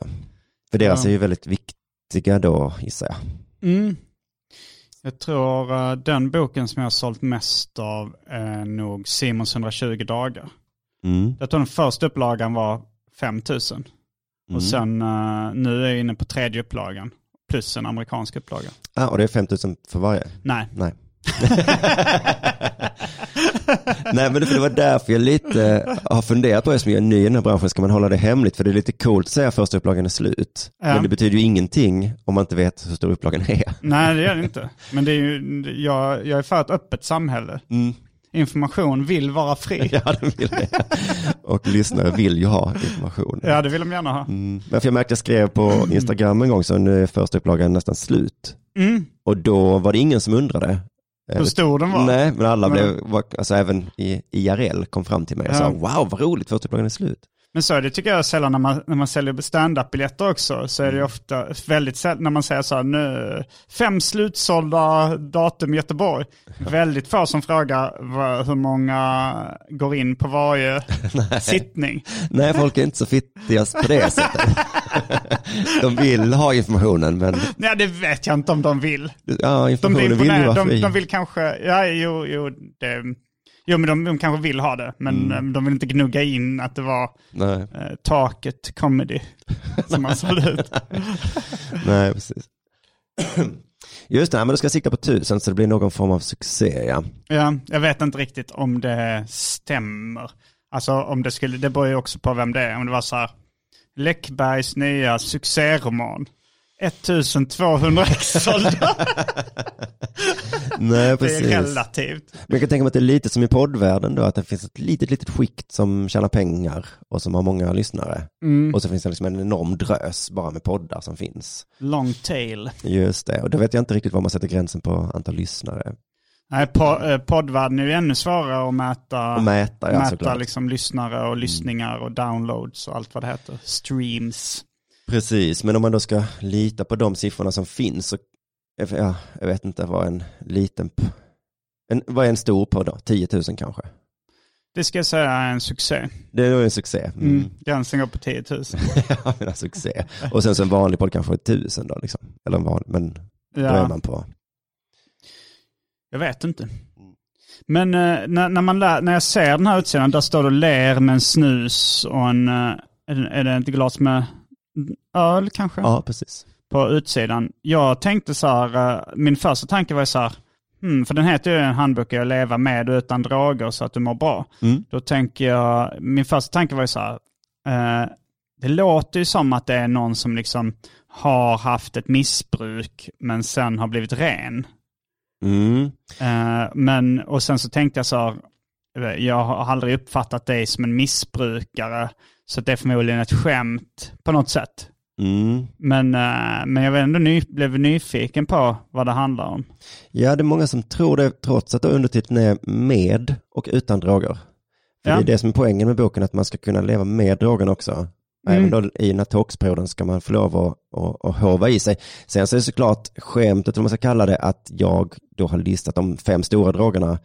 För deras Ja. är ju väldigt viktiga då, gissar jag. Mm. Jag tror eh, den boken som jag har sålt mest av är nog Simons 120 dagar. Mm. Jag tror den första upplagan var 5000. Och sen eh, nu är jag inne på tredje upplagan. Plus en amerikansk upplaga. Ah, och det är 5000 för varje? Nej. Nej. Nej men det, det var därför jag lite har funderat på det som jag är ny i den här branschen, ska man hålla det hemligt? För det är lite coolt att säga första upplagan är slut. Ja. Men det betyder ju ingenting om man inte vet hur stor upplagan är. Nej, det är det inte. Men det är ju, jag, jag är för ett öppet samhälle. Information vill vara fri. Ja, det vill jag. Och lyssnare vill ju ha information. Ja, det vill de gärna ha. Mm. Men för jag märkte jag skrev på Instagram en gång så nu är första upplagan nästan slut. Mm. Och då var det ingen som undrade. Hur stor den var? Nej, men alla Men- blev, alltså även i IRL kom fram till mig och Ja. sa wow vad roligt, första upplagan är slut. Men så är det tycker jag sällan när man, när man säljer stand-up-biljetter också. Så är det ju ofta väldigt sällan när man säger så här nu, fem slutsålda datum i Göteborg. Väldigt få som frågar vad, hur många går in på varje sittning. Nej, folk är inte så fittigast på det sättet. de vill ha informationen, men Nej, det vet jag inte om de vill. ja, De informationen vill, vill ju vara de, de vill kanske, ja jo, jo, det, jo men de, de kanske vill ha det. Men Mm. eh, de vill inte gnugga in att det var Nej, eh, taket comedy som man sålde ut. nej, precis. Just det, men du ska sikta på tusen så det blir någon form av succé, ja. Ja, jag vet inte riktigt om det stämmer. Alltså om det skulle, det beror ju också på vem det är. Om det var så här, Läckbergs nya succéroman. 1200 ex sålda. Nej, Det precis. är relativt. Men jag kan tänka mig att det är lite som i poddvärlden då, att det finns ett litet, litet skikt som tjänar pengar och som har många lyssnare. Mm. Och så finns det liksom en enorm drös bara med poddar som finns. Long tail. Just det, och då vet jag inte riktigt var man sätter gränsen på antal lyssnare. Nej, po, eh, poddvärlden är ju ännu svårare att mäta. Och mäta, ja mäta såklart. liksom lyssnare och lyssningar och downloads och allt vad det heter. Streams. Precis, men om man då ska lita på de siffrorna som finns så, ja, jag vet inte vad en liten, en, vad är en stor podd då? 10 000 kanske? Det ska jag säga är en succé. Det är en succé. Mm. Mm. Gränsen går på 10 000. ja, men en succé. Och sen så en vanlig podd kanske är 1000 då liksom. Eller en vanlig, men då är Ja, man på. jag vet inte. Men eh, när, när, man lär, när jag ser den här utsidan, där står det ler med en snus och en, eh, är, är det ett glas med öl kanske? Ja, precis. På utsidan. Jag tänkte så här, eh, min första tanke var så här, hmm, för den heter ju en handbok att leva med utan droger så att du mår bra. Mm. Då tänker jag, min första tanke var ju så här, eh, det låter ju som att det är någon som liksom har haft ett missbruk men sen har blivit ren. Mm. Eh, men, och sen så tänkte jag så här, jag har aldrig uppfattat dig som en missbrukare, så det är förmodligen ett skämt på något sätt. Mm. Men, eh, men jag ändå ny, blev nyfiken på vad det handlar om. Ja, det är många som tror det trots att undertiteln är med och utan droger. För Ja. Det är det som är poängen med boken, att man ska kunna leva med drogen också. Mm. Även då i den här talksperioden ska man få lov att, att, att hova i sig. Sen så är det såklart skämtet, om man ska kalla det, att jag då har listat de fem stora drogerna.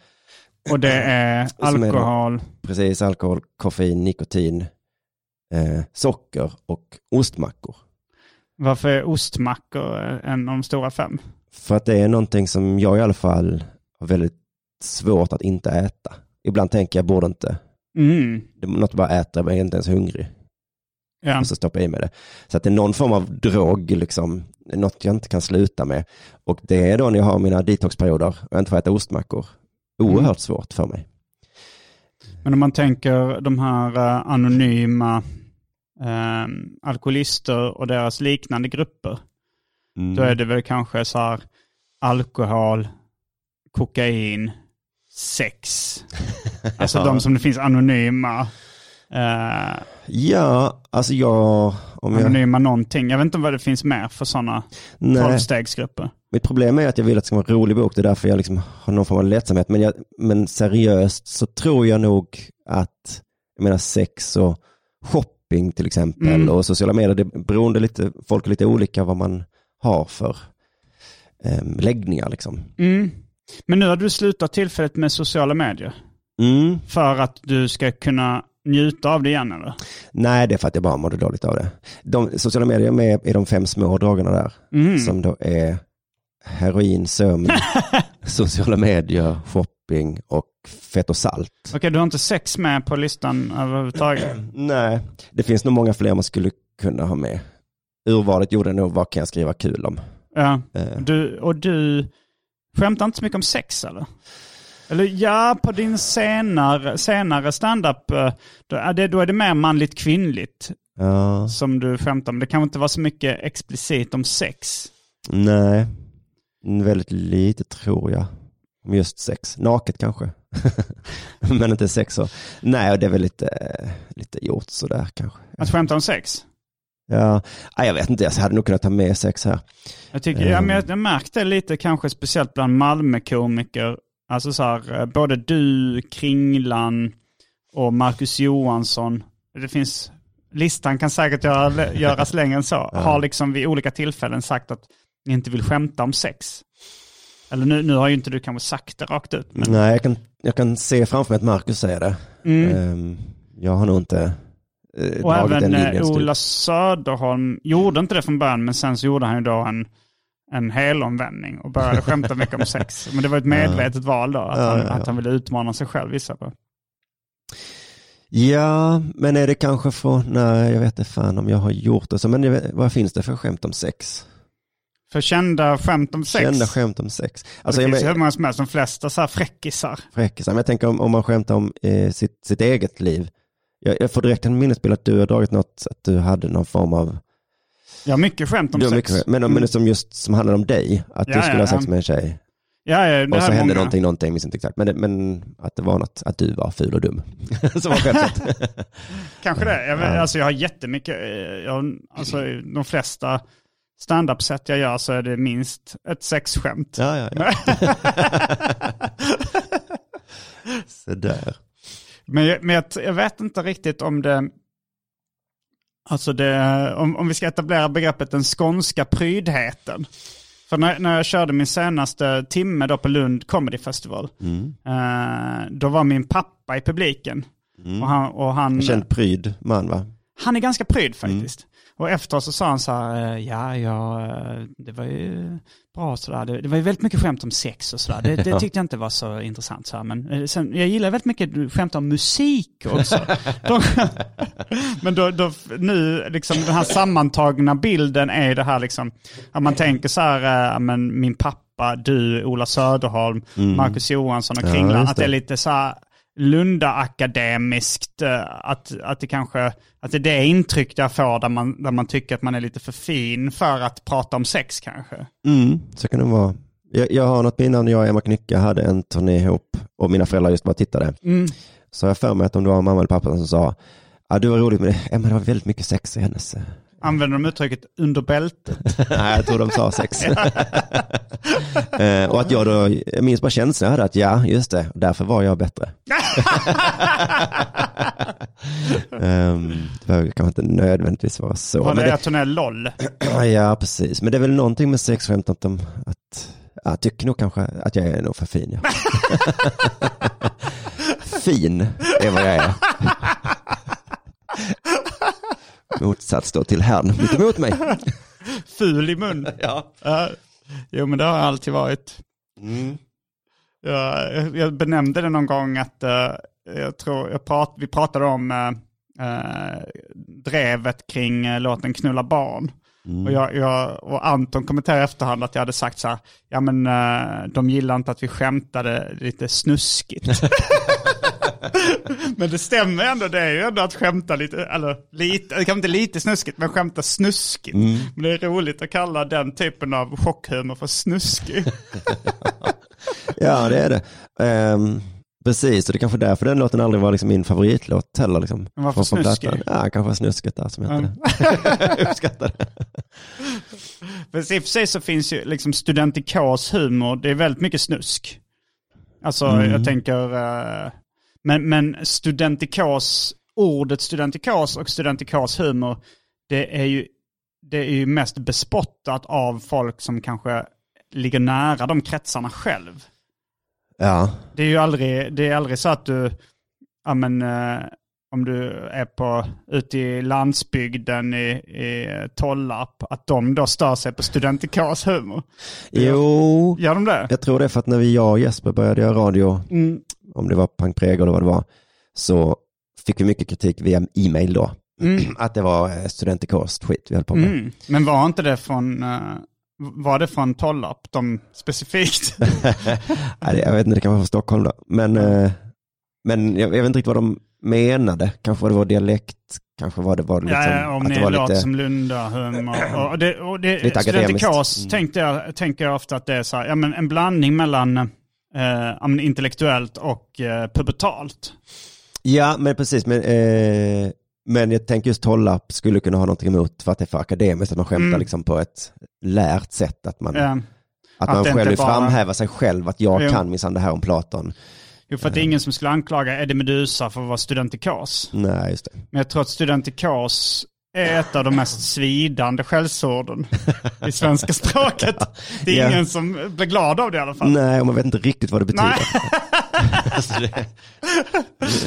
Och det är Som är alkohol. Precis, alkohol, koffein, nikotin, eh, socker och ostmackor. Varför är ostmackor en av de stora fem? För att det är någonting som jag i alla fall har väldigt svårt att inte äta. Ibland tänker jag, borde inte. Mm. Det är något bara men jag är inte ens hungrig. Ja. Och så stoppar jag i mig det. Så att det är någon form av drog, liksom, något jag inte kan sluta med. Och det är då när jag har mina detoxperioder och jag inte får äta ostmackor. Oerhört Mm. svårt för mig. Men om man tänker de här eh, anonyma eh, alkoholister och deras liknande grupper. Mm. Då är det väl kanske så här alkohol, kokain, sex. Alltså Ja. de som det finns anonyma. Eh, Ja, alltså jag... Om jag anonyma någonting. Jag vet inte vad det finns mer för sådana tolvstegsgrupper. Mitt problem är att jag vill att det ska vara en rolig bok, det är därför jag liksom har någon form av lättsamhet. Men, jag, men seriöst så tror jag nog att, jag menar sex och shopping till exempel Mm. och sociala medier, det är beroende lite, folk är lite olika vad man har för um, läggningar liksom. Mm. Men nu har du slutat tillfället med sociala medier. Mm. För att du ska kunna njuta av det igen eller? Nej, det är för att jag bara mådde dåligt av det. De, sociala medier är med i de fem små drogerna där, Mm. som då är heroin, sömn, sociala medier, shopping och fett och salt. Okej, du har inte sex med på listan överhuvudtaget? Nej, det finns nog många fler man skulle kunna ha med. Urvalet gjorde nog vad kan jag skriva kul om. Ja. Eh, Du, och du skämtar inte så mycket om sex eller? Eller ja, på din senare, senare standup, eh, då, är det, då är det mer manligt kvinnligt ja, som du skämtar om. Det kan inte vara så mycket explicit om sex. nej, väldigt lite tror jag. Om just sex. Naket kanske. Men inte sex så. Nej, det är väl lite, lite gjort sådär kanske. Att skämta om sex. Ja, jag vet inte, jag hade nog kunnat ta med sex här. Jag, tycker, ja, Ehm. men jag, märkte lite kanske speciellt bland Malmö-komiker. Alltså så här, eh, både du, Kringlan och Marcus Johansson. Det finns, listan kan säkert göra, göras längre än så. Har liksom vid olika tillfällen sagt att ni inte vill skämta om sex. Eller nu, nu har ju inte du kanske sagt det rakt ut. Men, Nej, jag kan, jag kan se framför mig att Marcus säger det. mm. Ehm, jag har nog inte eh, Och dragit även den eh, linjen. skulle- Ola Söderholm gjorde inte det från början, men sen så gjorde han ju då en, en helomvändning och började skämta mycket om sex. Men det var ett medvetet val då, att, Ja, han, ja, ja. att han ville utmana sig själv vissa på. Ja, men är det kanske från, nej jag vet inte fan om jag har gjort det så, men vad finns det för skämt om sex? För kända skämt om sex. Kända skämt om sex. Alltså det jag finns ju hur men, många som helst, de flesta så här fräckisar. fräckisar, men jag tänker om, om man skämtar om eh, sitt, sitt eget liv. Jag, jag får direkt en minnesbild att du har dragit något, att du hade någon form av, Jag har mycket skämt om sex. mycket, men, men som just som handlar om dig, att Ja, du skulle ja, ha sex ja. med en tjej. Ja, ja, Och så hände många. någonting, någonting, minns inte exakt, men, det, men att det var något, att du var ful och dum. så var. Kanske det. Jag, Ja. alltså, jag har jättemycket, eh, jag, alltså, de flesta standup-sätt jag gör så är det minst ett sexskämt. ja, ja, ja. så där. Men, men jag, jag vet inte riktigt om det... Alltså det, om, om vi ska etablera begreppet den skånska prydheten. För när, när jag körde min senaste timme då på Lund Comedy Festival, Mm. eh, då var min pappa i publiken. Och han, och han, En känd pryd man va? han är ganska pryd faktiskt. Och efteråt så sa han så här, eh, ja, ja, eh, det var ju bra sådär. Det, det var ju väldigt mycket skämt om sex och sådär. Det, det tyckte jag inte var så intressant. Så här. Men eh, sen, jag gillar väldigt mycket skämt om musik också. De, men då, då, nu, liksom den här sammantagna bilden är det här liksom, att man tänker så här, ja, men min pappa, du, Ola Söderholm, Marcus Johansson och Ja, Kringlan, just att det är lite så här Lunda-akademiskt, eh, att, att det kanske, att det är det intryck jag får där man, där man tycker att man är lite för fin för att prata om sex kanske. Mm, så kan det vara. Jag, jag har något minne när jag och Emma Knycke hade en turné ihop och mina föräldrar just bara tittade. Mm. Så jag för mig att om det var mamma eller pappa som sa, ja du var roligt med det, Emma det var väldigt mycket sex i hennes. Eh." Använder de uttrycket under bältet? Nej, jag tror de sa sex. Eh, och att jag då, jag minns bara känslan jag hade att ja, just det, därför var jag bättre. um, det behöver kanske inte nödvändigtvis vara så. Var det det, att hon är LOL? Ja, precis. Men det är väl någonting med sexskämt att de, att, jag tycker nog kanske att jag är nog för fin. Ja. fin är vad jag är. Motsats då till herrn mitt emot mig. Ful i mun? Ja. Ja. Jo men det har jag alltid varit. Mm. Jag, jag benämnde det någon gång att eh, jag tror, jag prat, vi pratade om eh, eh, drevet kring uh, låten Knulla barn. Och, jag, jag, och Anton kommenterade i efterhand att jag hade sagt så här, ja men de gillar inte att vi skämtade lite snuskigt. men det stämmer ändå, det är ju ändå att skämta lite, eller lite, kanske inte lite snuskigt, men skämta snuskigt. Men det är roligt att kalla den typen av chockhumor för snuskig. Ja, det är det. Ehm, precis, och det är kanske därför den låten aldrig var liksom min favoritlåt heller. Liksom, Men varför från- från snuskig? plattan. Ja, kanske snusket där som heter det. Uppskattar det. I och för sig så finns ju liksom studentikos humor, det är väldigt mycket snusk. Alltså Mm. jag tänker, eh, men, men studentikos, ordet studentikos och studentikos humor, det är ju, det är ju mest bespottat av folk som kanske ligger nära de kretsarna själv. Ja, Det är ju aldrig, det är aldrig så att du, ja men, eh, om du är på, ute i landsbygden i, i Tollarp, att de då stör sig på studentikos humor. jo, Gör de det? jag tror det är för att när vi, jag och Jesper började göra radio, Mm. Om det var Punk Prego eller vad det var, så fick vi mycket kritik via e-mail då. Att det var eh, studentikost skit vi höll på med. Mm. Men var inte det från, eh, var det från Tollarp, de specifikt? Nej, jag vet inte, det kan vara från Stockholm då. Men, eh, men jag, jag vet inte riktigt vad de menade. Kanske var det vår dialekt, kanske var det var liksom, ja, om att ni det var låter lite... som Lundahumor. Och, det, och det, Lite akademiskt. studentikos Mm. tänkte jag, tänker jag ofta att det är så här, ja, men en blandning mellan eh, ja, intellektuellt och eh, pubertalt. Ja, men precis. Men, eh, men jag tänker just Tollarp skulle kunna ha någonting emot för att det är för akademiskt, att man skämtar Mm. liksom på ett lärt sätt. Att man, Eh, att att man själv vill bara- framhäva sig själv, att jag Jo. kan minsann det här om Platon. jo, för att det är ingen som skulle anklaga Eddie Meduza för att vara studentikos. Nej, just det. Men jag tror att studentikos är ett av de mest svidande skällsorden i svenska språket. Det är Ja. ingen som blir glad av det i alla fall. Nej, och man vet inte riktigt vad det betyder. Nej. Alltså det...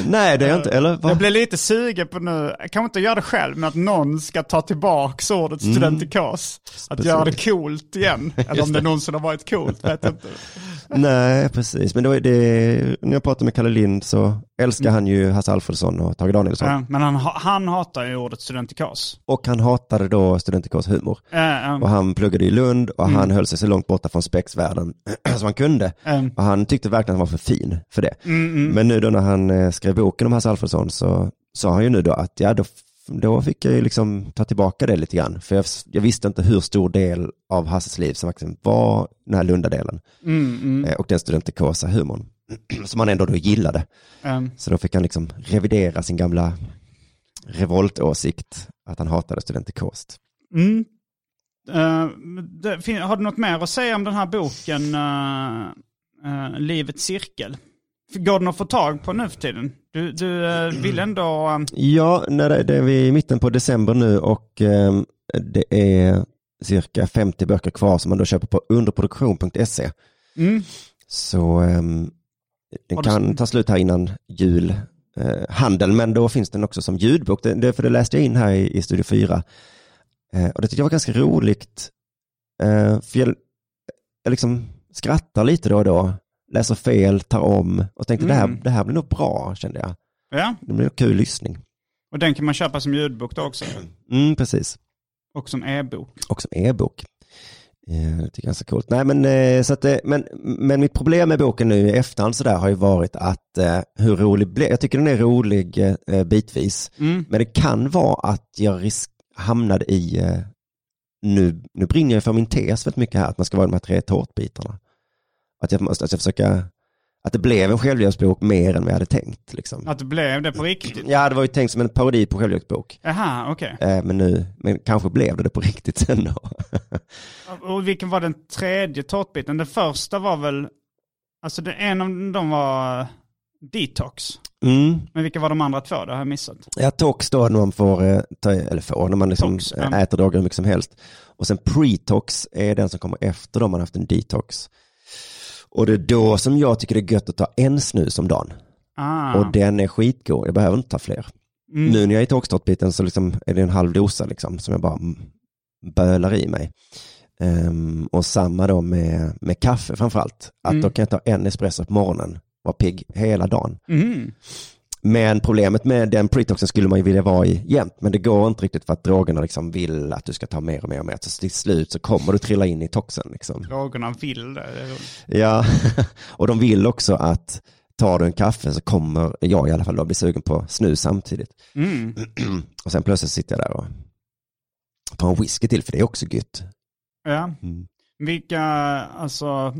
Nej, det är jag inte. Eller? Jag vad? blir lite sugen på nu, jag kan inte göra det själv, men att någon ska ta tillbaka ordet Mm. studentikos. Att göra det coolt igen. Eller om det någonsin har varit coolt, vet jag inte. Nej, precis. Men det var det, när jag pratade med Kalle Lind så älskar han ju Hasse Alfredsson och Tage Danielsson. Ja, men han, ha- han hatar ju ordet studentikos. Och han hatade då studentikos humor. Eh, Och han pluggade i Lund och Mm. han höll sig så långt borta från spexvärlden som han kunde. eh, Och han tyckte verkligen att han var för fin för det. mm, mm. Men nu då när han eh, skrev boken om Hasse Alfredsson så sa han ju nu då att ja, då, då fick jag ju liksom ta tillbaka det lite grann. För jag, jag visste inte hur stor del av Hasses liv som verkligen var den här Lundadelen. Mm, mm, Eh, Och den studentikosa humorn. Som han ändå då gillade. eh. Så då fick han liksom revidera sin gamla revoltåsikt att han hatade studentikost. Mm. Det, fin- har du något mer att säga om den här boken, eh, eh, Livets cirkel? Går den att få tag på nu för tiden? Du, du eh, vill ändå... eh, Ja, när det, är vi i mitten på december nu och eh, det är cirka 50 böcker kvar som man då köper på underproduktion.se. mm, Så eh, den du- kan ta slut här innan jul. Eh, handel, men då finns den också som ljudbok. Det, det, för det läste jag in här i, i Studio 4. Eh, och det tyckte jag var ganska roligt. Eh, för jag, jag liksom skrattar lite då och då, läser fel, tar om och tänkte det, här, Mm. det här blir nog bra, kände jag. ja, Det blir nog kul lyssning. och den kan man köpa som ljudbok då också. Mm, precis. Och som e-bok. Och som e-bok. Eh, Det tycker jag är så coolt. Nej, men, eh, så att, eh, men, men mitt problem med boken nu i efterhand så där har ju varit att hur rolig blev, jag tycker den är rolig bitvis, Mm. men det kan vara att jag risk, hamnade i, nu, nu brinner jag för min tes väldigt mycket här, att man ska vara de här tre tårtbitarna. Att jag måste, att jag försöka, att det blev en självhjälpsbok mer än vad jag hade tänkt. Liksom. Att det blev det på riktigt? Ja, det var ju tänkt som en parodi på självhjälpsbok. Jaha, okej. Eh, men nu, men kanske blev det det på riktigt sen då. Och vilken var den tredje tårtbiten? Den första var väl, alltså det, en av dem var detox. Mm. Men vilka var de andra två? Det har jag missat. Ja, tox då när man får, eh, ta, eller får, när man liksom Tox, eh, ja. äter droger hur mycket som helst. Och sen pretox är den som kommer efter då man haft en detox. Och det är då som jag tycker det är gött att ta en snus om dagen. Ah. Och den är skitgod, jag behöver inte ta fler. Mm. Nu när jag är i toxtårtbiten så liksom är det en halv dosa liksom som jag bara bölar i mig. Ehm, och samma då med, med kaffe framförallt. Att Mm. då kan jag ta en espresso på morgonen, vara pigg hela dagen. Mm. Men problemet med den pretoxen skulle man ju vilja vara i jämt, men det går inte riktigt för att drogerna liksom vill att du ska ta mer och mer och mer. Så till slut så kommer du trilla in i toxen. Liksom. Drogerna vill det. Ja, och de vill också att tar du en kaffe så kommer jag i alla fall då bli sugen på snus samtidigt. Mm. Och sen plötsligt sitter jag där och tar en whisky till, för det är också gött. Ja. Mm. Vilka, alltså,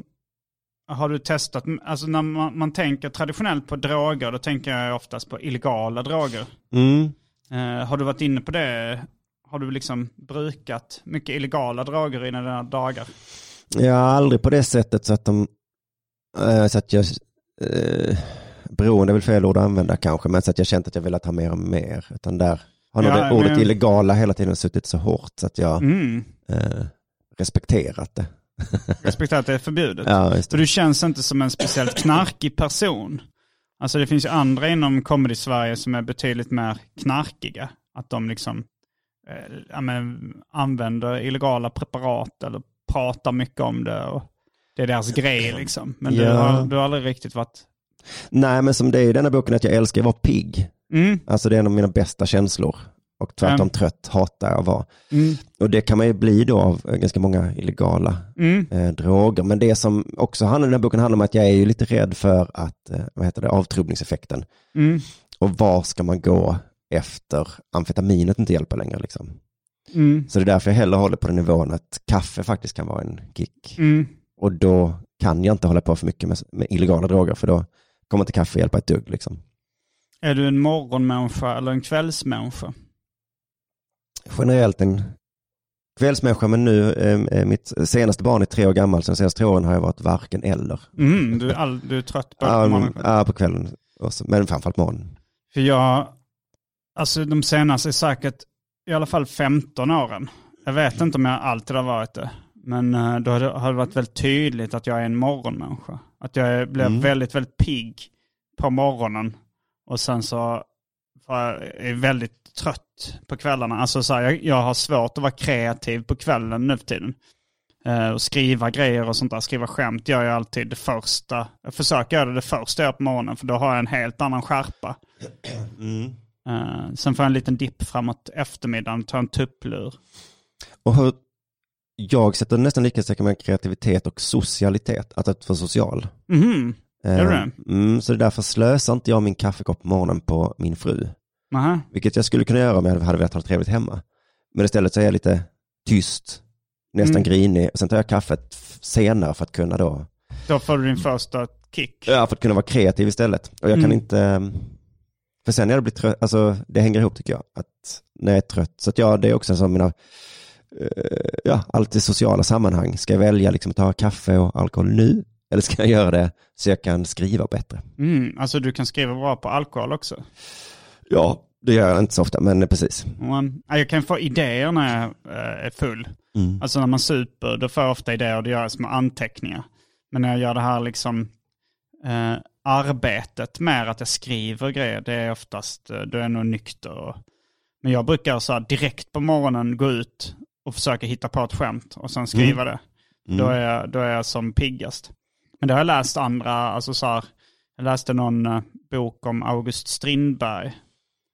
har du testat, alltså när man, man tänker traditionellt på droger, då tänker jag oftast på illegala droger. Mm. Eh, har du varit inne på det? Har du liksom brukat mycket illegala droger i dina dagar? Jag har aldrig på det sättet så att de, eh, så att jag, eh, beroende är väl fel ord att använda kanske, men så att jag känt att jag velat ha mer och mer. Utan där har nog Ja, det ordet men- illegala hela tiden suttit så hårt så att jag Mm. eh, respekterat det. Respekterar att det är förbjudet. Ja, det. du känns inte som en speciellt knarkig person. Alltså det finns ju andra inom comedy-Sverige som är betydligt mer knarkiga. Att de liksom eh, men, använder illegala preparat eller pratar mycket om det. Och det är deras grej liksom. Men du, Ja. har, du har aldrig riktigt varit... Nej, men som det är i denna boken att jag älskar att vara pigg. Mm. Alltså det är en av mina bästa känslor. Och tvärtom Mm. trött hatar jag att vara. Mm. Och det kan man ju bli då av eh, ganska många illegala Mm. eh, droger. Men det som också handlar, den här boken handlar om att jag är ju lite rädd för att, eh, vad heter det, avtrubbningseffekten. Mm. Och var ska man gå efter amfetaminet inte hjälper längre liksom. Mm. Så det är därför jag hellre håller på den nivån att kaffe faktiskt kan vara en kick. Mm. Och då kan jag inte hålla på för mycket med, med illegala droger för då kommer inte kaffe hjälpa ett dugg liksom. Är du en morgonmänniska eller en kvällsmänniska? Generellt en kvällsmänniska men nu, eh, eh, mitt senaste barn är tre år gammal så de senaste tre åren har jag varit varken eller. Mm, du, är all, du är trött på morgonen. ja, på kvällen också, men framförallt morgonen. För jag, alltså de senaste säkert i alla fall 15 åren. Jag vet inte om jag alltid har varit det. Men eh, då har det, varit väldigt tydligt att jag är en morgonmänniska. Att jag är, blir Mm. väldigt, väldigt pigg på morgonen. Och sen så är väldigt trött på kvällarna. Alltså så här, jag, jag har svårt att vara kreativ på kvällen nu för tiden. Eh, och skriva grejer och sånt där. Skriva skämt gör jag alltid det första. Jag försöker göra det det första jag gör på morgonen. För då har jag en helt annan skärpa. Eh, sen får jag en liten dipp framåt eftermiddagen, tar en tupplur. Och hur, jag sätter nästan likhetstecken med kreativitet och socialitet, att att vara social. Mhm, Eh, Gör du det? Mm, så det är därför slösar inte jag min kaffekopp på morgonen på min fru. Nähä. Vilket jag skulle kunna göra om jag hade velat ha det trevligt hemma. Men istället så är jag lite tyst, nästan Mm. grinig. Och sen tar jag kaffet senare för att kunna då, Då får du din första kick. ja, för att kunna vara kreativ istället. Och jag kan Mm. inte, för sen när jag blir trött, alltså det hänger ihop tycker jag, att när jag är trött. Så att ja, det är också som mina, eh, ja, allt i sociala sammanhang. Ska jag välja liksom att ta kaffe och alkohol nu? Eller ska jag göra det så jag kan skriva bättre? Mm, alltså du kan skriva bra på alkohol också. Ja, det gör jag inte så ofta, men precis. Man, ja, jag kan få idéer när jag eh, är full. Mm. Alltså när man super, då får jag ofta idéer och det gör jag små anteckningar. Men när jag gör det här liksom eh, arbetet med att jag skriver grejer, det är oftast, eh, då är jag nog nykter. Och, men jag brukar så direkt på morgonen gå ut och försöka hitta på ett skämt och sen skriva det. Då, är jag, då är jag som piggast. Men det har jag läst andra, alltså så här, jag läste någon eh, bok om August Strindberg.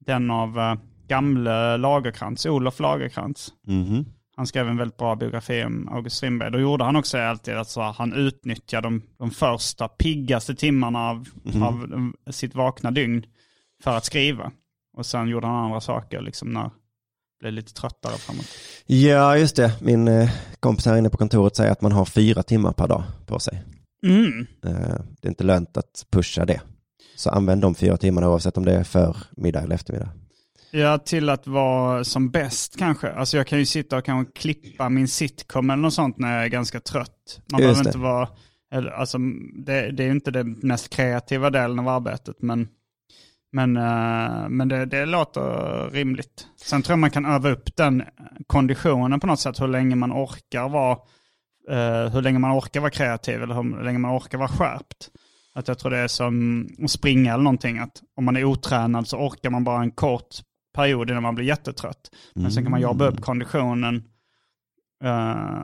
Den av uh, gamle Lagerkrantz, Olof Lagerkrantz. Mhm. Han skrev en väldigt bra biografi om August Strindberg. Då gjorde han också alltid att så han utnyttjade de, de första piggaste timmarna av, av de- sitt vakna dygn för att skriva. Och sen gjorde han andra saker liksom när det blev lite tröttare framåt. Ja, just det. Min eh, kompis här inne på kontoret säger att man har fyra timmar per dag på sig. Mm. Eh, det är inte lönt att pusha det. Så använd de fyra timmarna oavsett om det är förmiddag eller eftermiddag. Ja, till att vara som bäst kanske. Alltså jag kan ju sitta och kanske klippa min sitcom eller något sånt när jag är ganska trött. Man Just behöver det. inte vara, eller, alltså det, det är ju inte den mest kreativa delen av arbetet, men, men, eh, men det, det låter rimligt. Sen tror jag man kan öva upp den konditionen på något sätt, hur länge man orkar vara, eh, hur länge man orkar vara kreativ eller hur länge man orkar vara skärpt. Att jag tror det är som att springa eller någonting, att om man är otränad så orkar man bara en kort period innan man blir jättetrött. Men sen kan man jobba upp konditionen eh,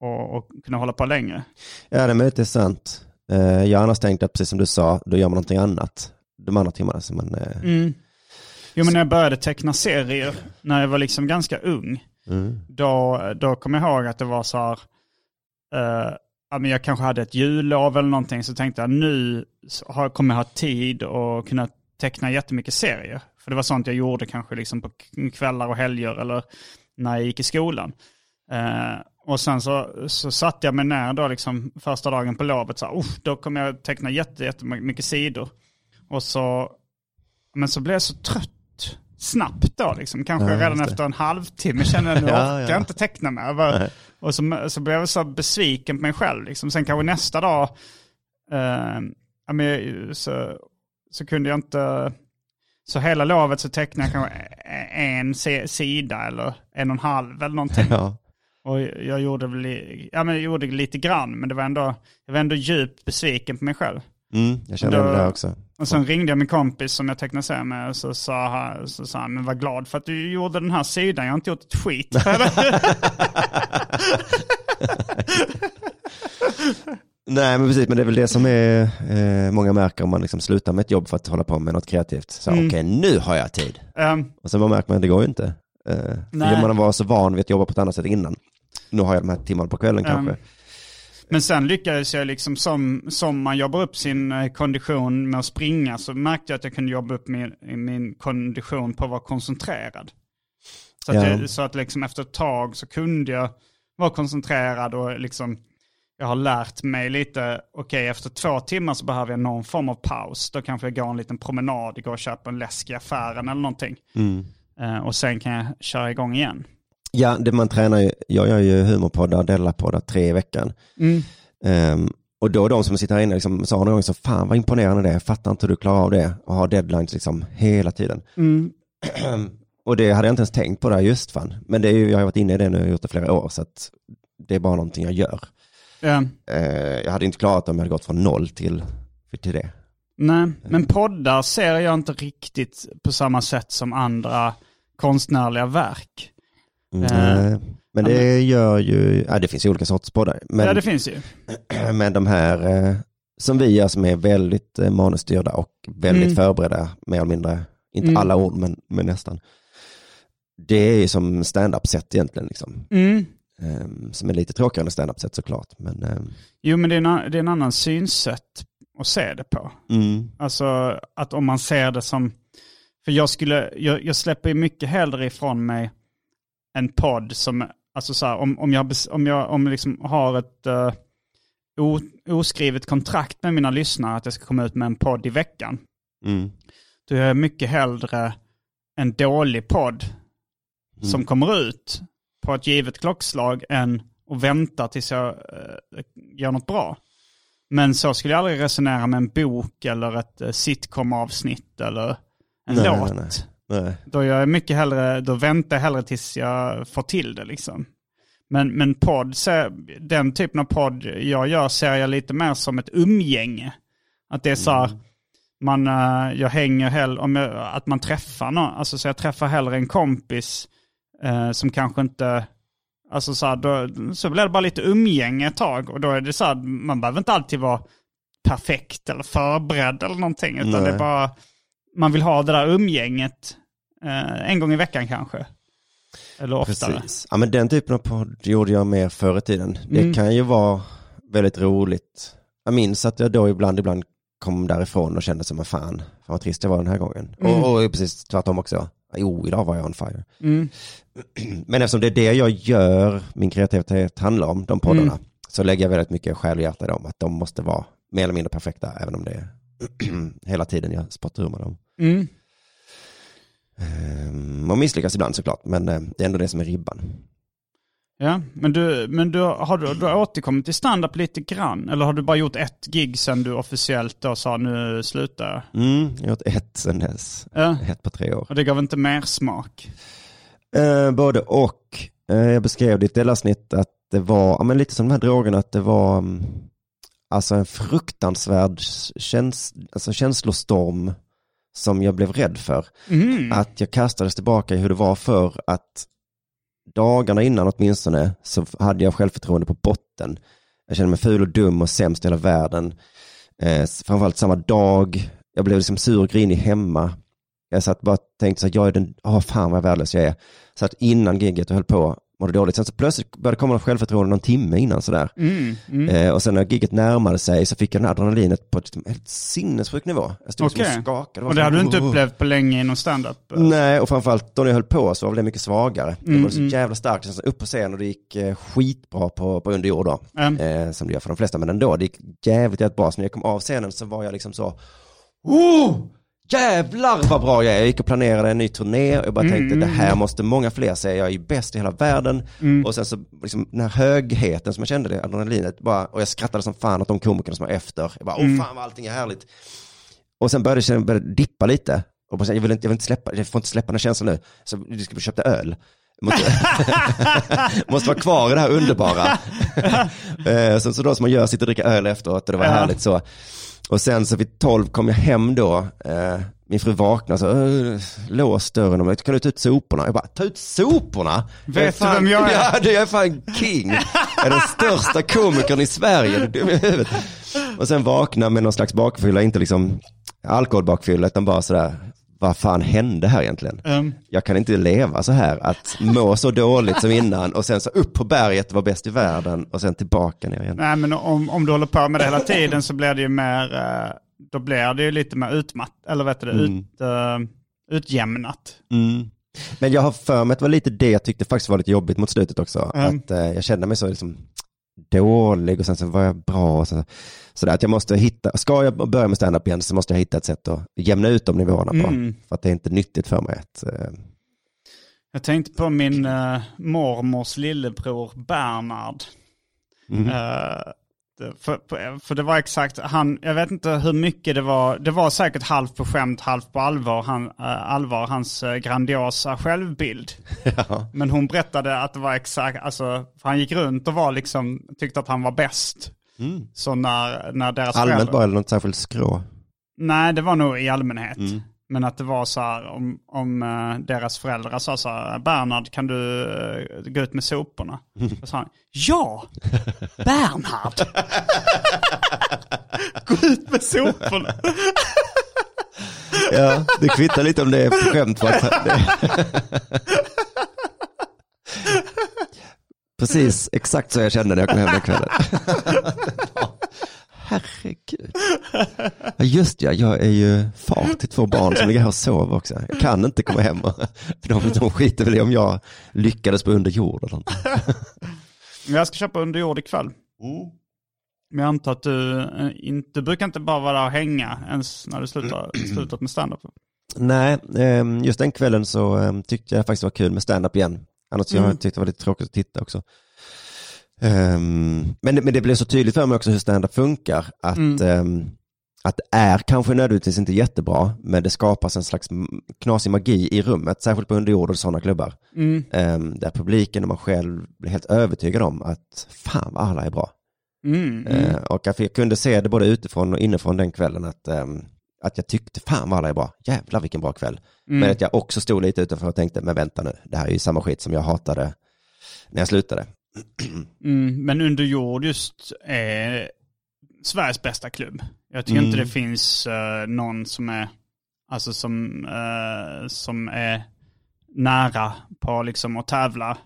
och, och kunna hålla på längre. Ja, det är möjligt det är sant. Eh, jag har annars tänkt att precis som du sa, då gör man någonting annat. De andra timmarna som man... Eh, Mm. Jo men när jag började teckna serier, när jag var liksom ganska ung, mm. då, då kom jag ihåg att det var så här, eh, ja, men jag kanske hade ett jullov eller någonting, så tänkte jag nu har, kommer jag ha tid och kunna teckna jättemycket serier. För det var sånt jag gjorde kanske liksom på kvällar och helger eller när jag gick i skolan. Eh, och sen så, så satte jag mig ner då liksom första dagen på lovet, så här, då kommer jag teckna jätte, jättemycket sidor. Och så, men så blev jag så trött snabbt då liksom. Kanske Ja, redan efter en halvtimme kände jag nu Ja, orkar ja. jag inte teckna mer. Jag Och så, så blev jag så besviken på mig själv. Liksom. Sen kanske nästa dag eh, jag- så, så kunde jag inte... Så hela lovet så tecknade jag kanske en se- sida eller en och en halv eller någonting. Ja. Och jag gjorde, väl, ja, men jag gjorde lite grann, men det var ändå, jag var ändå djupt besviken på mig själv. Mm, jag känner igen det där också. Och sen ringde jag min kompis som jag tecknade serier med och så sa, han- så sa han, men var glad för att du gjorde den här sidan, jag har inte gjort ett skit. Nej men precis, men det är väl det som är, eh, många märker om man liksom slutar med ett jobb för att hålla på med något kreativt. Så Mm. okej, nu har jag tid. Ehm, Och sen man märker man att det går ju inte. Eh, Nej. för man var så van vid att jobba på ett annat sätt innan. Nu har jag de här timmarna på kvällen Ehm, kanske. Men sen lyckades jag liksom som, som man jobbar upp sin eh, kondition med att springa så märkte jag att jag kunde jobba upp min, min kondition på att vara koncentrerad. Så att, Ja. jag, så att liksom efter ett tag så kunde jag vara koncentrerad och liksom jag har lärt mig lite, okej efter två timmar så behöver jag någon form av paus. Då kanske jag går en liten promenad, går och köper en läsk i affären eller någonting. Mm. Eh, och sen kan jag köra igång igen. Ja, det man tränar ju, jag gör ju humorpoddar, Della-poddar tre i veckan. Mm. Ehm, och då de som sitter här inne liksom sa någon gång så fan vad imponerande det är, jag fattar inte hur du klarar av det och har deadlines liksom hela tiden. Mm. och det hade jag inte ens tänkt på där just fan. Men det är ju, jag har varit inne i det nu och gjort det flera år så att det är bara någonting jag gör. Eh, Eh, jag hade inte klarat det om jag hade gått från noll till, till det. Nej, men poddar ser jag inte riktigt på samma sätt som andra konstnärliga verk. Mm, Eh, men det gör ju, ja, det finns ju olika sorters poddar. Men, ja, det finns ju. men de här eh, som vi gör som är väldigt eh, manusstyrda och väldigt Mm. förberedda, mer eller mindre, inte Mm. alla ord men, men nästan. Det är ju som stand-up-sätt egentligen, liksom. Mm. Ehm, som är lite tråkigare än stand-up-sätt såklart. Men, ehm, Jo, men det är, en, det är en annan synsätt att se det på. mm, Alltså att om man ser det som... För jag skulle, jag, jag släpper ju mycket hellre ifrån mig en podd som, alltså så här, om, om jag, om jag om jag liksom har ett uh, o, oskrivet kontrakt med mina lyssnare att jag ska komma ut med en podd i veckan. mm, Då gör jag mycket hellre en dålig podd som kommer ut på ett givet klockslag än att vänta tills jag eh, gör något bra. Men så skulle jag aldrig resonera med en bok eller ett eh, sitcom-avsnitt eller en Nej, låt. nej, nej. Då, gör jag mycket hellre, då väntar jag hellre tills jag får till det liksom. Men, men podd, den typen av podd jag gör ser jag lite mer som ett umgänge. Att det är så här, man, eh, jag hänger hellre, om jag, att man träffar någon, alltså så jag träffar hellre en kompis eh, som kanske inte, alltså så här, då, så blir det bara lite umgänge ett tag och då är det så här, man behöver inte alltid vara perfekt eller förberedd eller någonting, utan Nej. det är bara, man vill ha det där umgänget en gång i veckan kanske. Eller oftare. Precis. Ja, men den typen av podd gjorde jag mer förr i tiden. Det Mm. kan ju vara väldigt roligt. Jag minns att jag då ibland, ibland kom därifrån och kände som en fan, fan vad trist jag var den här gången. Mm. Och, och precis tvärtom också. Jo, idag var jag on fire. Mm. Men eftersom det är det jag gör, min kreativitet handlar om, de poddarna, Mm. så lägger jag väldigt mycket själ och hjärta i dem. Att de måste vara mer eller mindre perfekta, även om det är hela tiden jag spottar ur med dem. Ehm, Man misslyckas ibland såklart, men eh, det är ändå det som är ribban. Ja, men, du, men du, har du, du har återkommit till stand-up lite grann? Eller har du bara gjort ett gig sen du officiellt då sa nu slutar jag? Mm, jag har gjort ett sen dess, Ja, ett på tre år. och det gav inte mer smak? Eh, både och. Eh, jag beskrev det i ett delavsnitt att det var, ja, men lite som de här drogerna, att det var mm, alltså en fruktansvärd käns alltså känslostorm som jag blev rädd för. Mm. Att jag kastades tillbaka i hur det var för att dagarna innan åtminstone så hade jag självförtroende på botten. Jag kände mig ful och dum och sämst i hela världen. Eh, framförallt samma dag, jag blev liksom sur och grinig hemma. Jag satt bara och tänkte så att jag är den, åh fan vad värdelös jag är. Så att innan giget och höll på mådde dåligt. Sen så plötsligt började det komma något självförtroende någon timme innan sådär. Mm. Mm. Eh, och sen när giget närmade sig så fick jag den här adrenalinet på ett helt sinnessjuk nivå. Jag stod Okej. liksom och skakade. Och det hade du inte upplevt på länge inom stand-up? Nej, och framförallt då när jag höll på så var det mycket svagare. Mm, det var så mm. jävla starkt. Sen så upp på scen och det gick eh, skitbra på, på under jord då. Mm. Eh, som det gör för de flesta, men ändå. Det gick jävligt, jävligt bra. Så när jag kom av scenen så var jag liksom så, oh! Jävlar vad bra jag är. Jag gick och planerade en ny turné och jag bara Mm, tänkte det här måste många fler säga. Jag är bäst i hela världen. Mm. Och sen så, liksom den här högheten som jag kände, det adrenalinet, bara, och jag skrattade som fan åt de komikerna som var efter. Jag bara, åh Mm. fan vad allting är härligt. Och sen började jag började dippa lite. Och bara, jag, vill inte, jag vill inte släppa, jag får inte släppa den här känslan nu. Så du ska köpa öl. Måste, måste vara kvar i det här underbara. eh, så, så då som man gör, sitter och dricker öl efteråt och det var Ja. härligt så. Och sen så vid tolv kom jag hem då. Eh, min fru vaknade så, "Åh, lås dörren och kan du ta ut soporna? Jag bara, ta ut soporna? Vet du fan, vem jag är? Ja, du är fan king. Jag är den största komikern i Sverige. Du. Och sen vakna med någon slags bakfylla, inte liksom alkoholbakfylla, utan bara sådär, vad fan hände här egentligen? Ehm, Jag kan inte leva så här, att må så dåligt som innan och sen så upp på berget och vara bäst i världen och sen tillbaka ner igen. nej men om, om du håller på med det hela tiden så blir det ju mer, eh, då blir det ju lite mer utmatt, eller vet du det, ut, eh, utjämnat. Mm. Men jag har för mig att det var lite det jag tyckte faktiskt var lite jobbigt mot slutet också. Mm. Att eh, jag kände mig så liksom dålig och sen så var jag bra. Och så, så där, att jag måste hitta, ska jag börja med stand-up igen så måste jag hitta ett sätt att jämna ut de nivåerna på. Mm. För att det är inte nyttigt för mig att, eh, Jag tänkte på min uh, mormors lillebror Bernhard. Eh, det- för, för, det var exakt, han, jag vet inte hur mycket det var, det var säkert halvt på skämt, halvt på allvar, han, eh, allvar hans uh, grandiosa självbild. ja. Men hon berättade att det var exakt, alltså, han gick runt och var liksom, tyckte att han var bäst. Så när, när deras allmänt bara eller något särskilt skrå. Nej, det var nog i allmänhet. Men att det var så här om, om eh, deras föräldrar sa så här, Bernhard kan du eh, gå ut med soporna? Och sa han, ja, Bernhard! gå ut med soporna! Ja, det kvittar lite om det är skämt. För att det... Precis, exakt så jag kände när jag kom hem den kvällen. Herregud. Ja, just ja, jag är ju far till två barn som ligger här och sover också. Jag kan inte komma hem, och, för de, de skiter väl i om jag lyckades på under jord eller något. Jag ska köpa under jord ikväll. Men jag antar att du eh, inte, du brukar inte bara vara där och hänga ens när du slutar, slutat med standup. Nej, ehm, just den kvällen så ehm, tyckte jag faktiskt det var kul med stand-up igen. Annars jag tyckte det var lite tråkigt att titta också. Ehm, men, men det blev så tydligt för mig också hur stand-up funkar. Att, ehm, att det är kanske nödvändigtvis inte jättebra, men det skapas en slags knasig magi i rummet, särskilt på underjord och sådana klubbar. Ehm, där publiken och man själv blir helt övertygad om att fan vad alla är bra. Mm. Eh, och jag kunde se det både utifrån och inifrån den kvällen att, att jag tyckte fan vad alla är bra, jävlar vilken bra kväll. Men att jag också stod lite utanför och tänkte, men vänta nu, det här är ju samma skit som jag hatade när jag slutade. Mm, men under jord just är Sveriges bästa klubb. Jag tycker inte det finns eh, någon som är, alltså som, eh, som är nära på liksom att tävla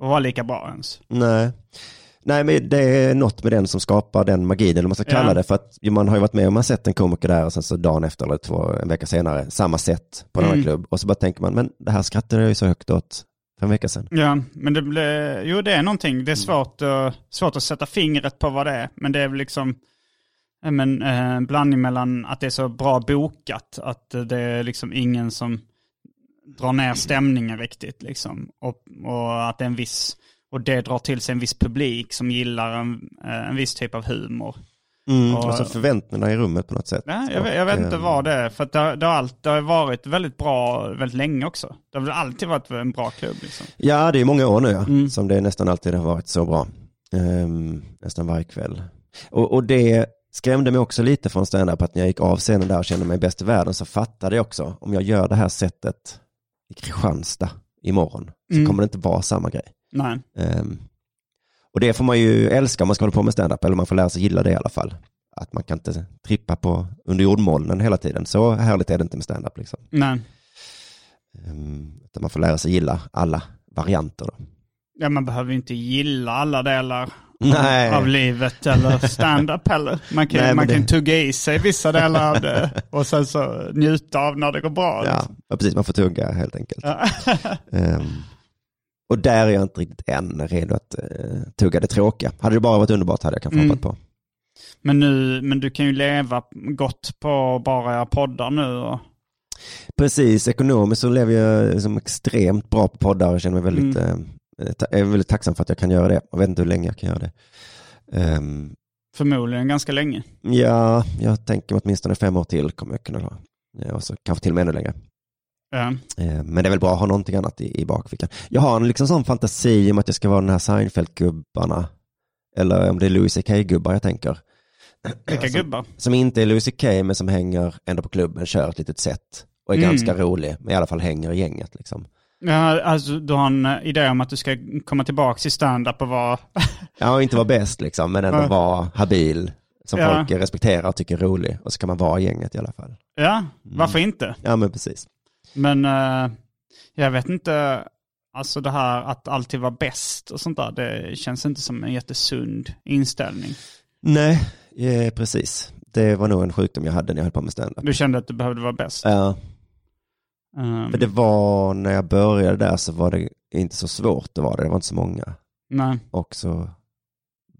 och vara lika bra ens. Nej. Nej, men det är något med den som skapar den magin, eller vad man ska kalla Ja. det. För att man har ju varit med om man sett en komiker där och sen så dagen efter eller två, en vecka senare, samma sätt på en annan klubb. Och så bara tänker man, men det här skrattade jag ju så högt åt för en vecka sedan. Ja, men det blir, jo det är någonting. Det är svårt, att- svårt att sätta fingret på vad det är. Men det är väl liksom men, eh, en blandning mellan att det är så bra bokat, att det är liksom ingen som drar ner stämningen riktigt. Liksom. Och, och att det är en viss, och det drar till sig en viss publik som gillar en, eh, en viss typ av humor. Mm. Och- så förväntningarna i rummet på något sätt. Ja, jag, vet, jag vet inte Och, vad det är, för att det, har- det, har allt, det har varit väldigt bra väldigt länge också. Det har väl alltid varit en bra klubb. Liksom. Ja, det är många år nu ja, Mm. som det nästan alltid har varit så bra. Ehm, nästan varje kväll. Och, och det skrämde mig också lite från stand-up att när jag gick av scenen där och kände mig bäst i världen så fattade jag också, om jag gör det här sättet i Kristianstad imorgon så Mm. kommer det inte vara samma grej. Nej. Ehm, och det får man ju älska om man ska hålla på med stand-up, eller man får lära sig gilla det i alla fall. Att man kan inte trippa på under jordmolnen hela tiden. Så härligt är det inte med stand-up liksom. Nej. Utan man får lära sig gilla alla varianter. Då. Ja, man behöver ju inte gilla alla delar Nej. av livet eller stand-up heller. Man kan, Nej, man kan det- tugga i sig vissa delar av det och sen så njuta av när det går bra. Ja, liksom. ja, precis. Man får tugga helt enkelt. Ja. Och där är jag inte riktigt än redo att uh, tugga det tråkiga. Hade det bara varit underbart hade jag kanske Mm. hoppat på. Men, nu, men du kan ju leva gott på bara jag poddar nu. Och, Precis, ekonomiskt så lever jag liksom extremt bra på poddar och känner mig väldigt, Mm. eh, ta- är väldigt tacksam för att jag kan göra det. Jag vet inte hur länge jag kan göra det. Ehm, förmodligen ganska länge. ja, jag tänker åtminstone fem år till kommer jag kunna ha. Ja, och så kanske till och med ännu längre. Eh, Men det är väl bra att ha någonting annat i, i bakfickan. Jag har en liksom sån fantasi om att jag ska vara den här Seinfeld-gubbarna. Eller om det är Louis CK-gubbar jag tänker. Vilka gubbar? som inte är Louis CK men som hänger ändå på klubben, kör ett litet set och är Mm. ganska rolig, men i alla fall hänger i gänget liksom. Ja, alltså du har en eh, idé om att du ska komma tillbaka i stand-up och vara... Ja, inte vara bäst liksom, men ändå Ja. vara habil, som Ja. folk respekterar och tycker är rolig. Och så kan man vara i gänget i alla fall. ja, varför inte? Ja, men precis. Men eh, jag vet inte, alltså det här att alltid vara bäst och sånt där, det känns inte som en jättesund inställning. Nej, eh, precis. Det var nog en sjukdom jag hade när jag höll på med stand-up. Du kände att du behövde vara bäst? Ja, Ehm, för det var, när jag började där så var det inte så svårt att vara det, det var inte så många. Nej. Och så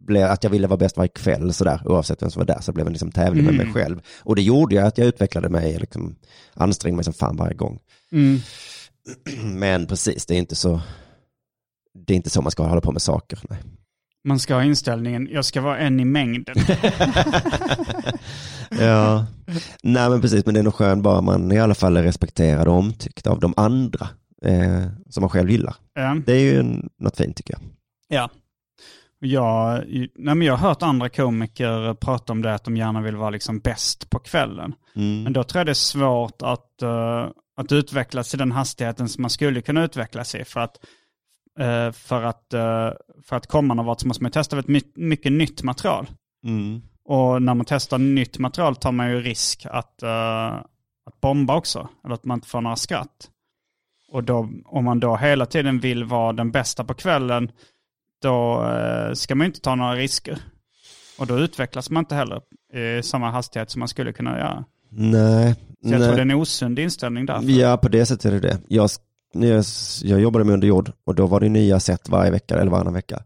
blev att jag ville vara bäst varje kväll sådär, oavsett vem som var där, så blev det en liksom tävling med Mm. mig själv. Och det gjorde ju att jag utvecklade mig, liksom, ansträngde mig som fan varje gång. Mm. Men precis, det är inte så, det är inte så man ska hålla på med saker. Nej. Man ska ha inställningen, jag ska vara en i mängden. Ja, nej men precis, men det är nog skönt bara man i alla fall är respekterad och omtyckt av de andra eh, som man själv gillar. ja. Det är ju något fint tycker jag. ja. Jag, nej men jag har hört andra komiker prata om det, att de gärna vill vara liksom bäst på kvällen. Men då tror jag det är svårt att, eh, att utvecklas i den hastigheten som man skulle kunna utvecklas i. För att, eh, för att, eh, för att komma någon vart så måste man testa väldigt my- mycket nytt material. Och när man testar nytt material tar man ju risk att, att bomba också. Eller att man inte får några skratt. Och då, om man då hela tiden vill vara den bästa på kvällen, då eh, ska man ju inte ta några risker. Och då utvecklas man inte heller i samma hastighet som man skulle kunna göra. Nej, Så jag tror nej. det är en osund inställning därför. Ja, på det sättet är det det. Jag, jag, jag jobbade med under jord och då var det nya sätt varje vecka eller varannan vecka.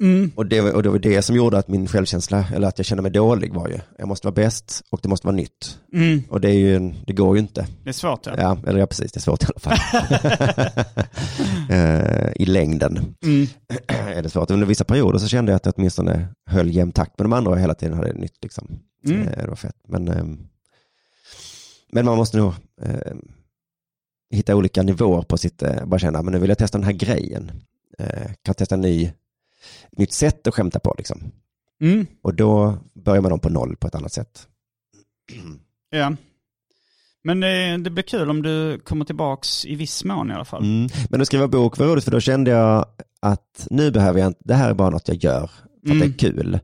Mm. Och det, var- och det var det som gjorde att min självkänsla, eller att jag kände mig dålig var ju, jag måste vara bäst och det måste vara nytt. Mm. Och det, är ju, det går ju inte. Det är svårt ja. Ja, eller ja, precis, det är svårt i alla fall. Eh, I längden Mm. är det svårt. Under vissa perioder så kände jag att jag åtminstone höll jämn takt med de andra och hela tiden hade nytt. Liksom. Mm. Eh, Det var fett. Men, ehm, men man måste nog eh, hitta olika nivåer på sitt, eh, bara känna, men nu vill jag testa den här grejen. Kan jag testa en ny, nytt sätt att skämta på liksom. Mm. Och då börjar man om på noll på ett annat sätt. Ja. Men det, det blir kul om du kommer tillbaks i viss mån i alla fall. Mm. Men att skriva bok var roligt för då kände jag att nu behöver jag inte, det här är bara något jag gör för att Mm. det är kul.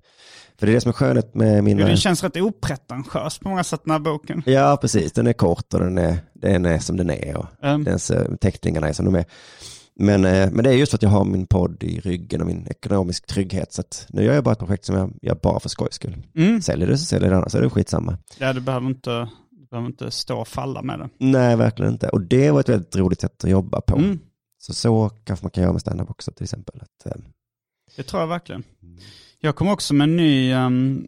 För det är det som är skönhet med mina... Ja, den känns rätt opretentiös på många sätt den här boken. Ja, precis. Den är kort och den är, den är som den är och Um, dens eh, teckningarna är som de är. Men, eh, men det är just för att jag har min podd i ryggen och min ekonomisk trygghet. Så att nu gör jag bara ett projekt som jag gör bara för skojs skull. mm. Säljer det så säljer det, annars är det skitsamma. Ja, du behöver, inte, du behöver inte stå och falla med det. Nej, verkligen inte. Och det var ett väldigt roligt sätt att jobba på. Mm. Så så kanske man kan göra med standup också till exempel. Att, eh, Det tror jag verkligen. Jag kom också med en ny um,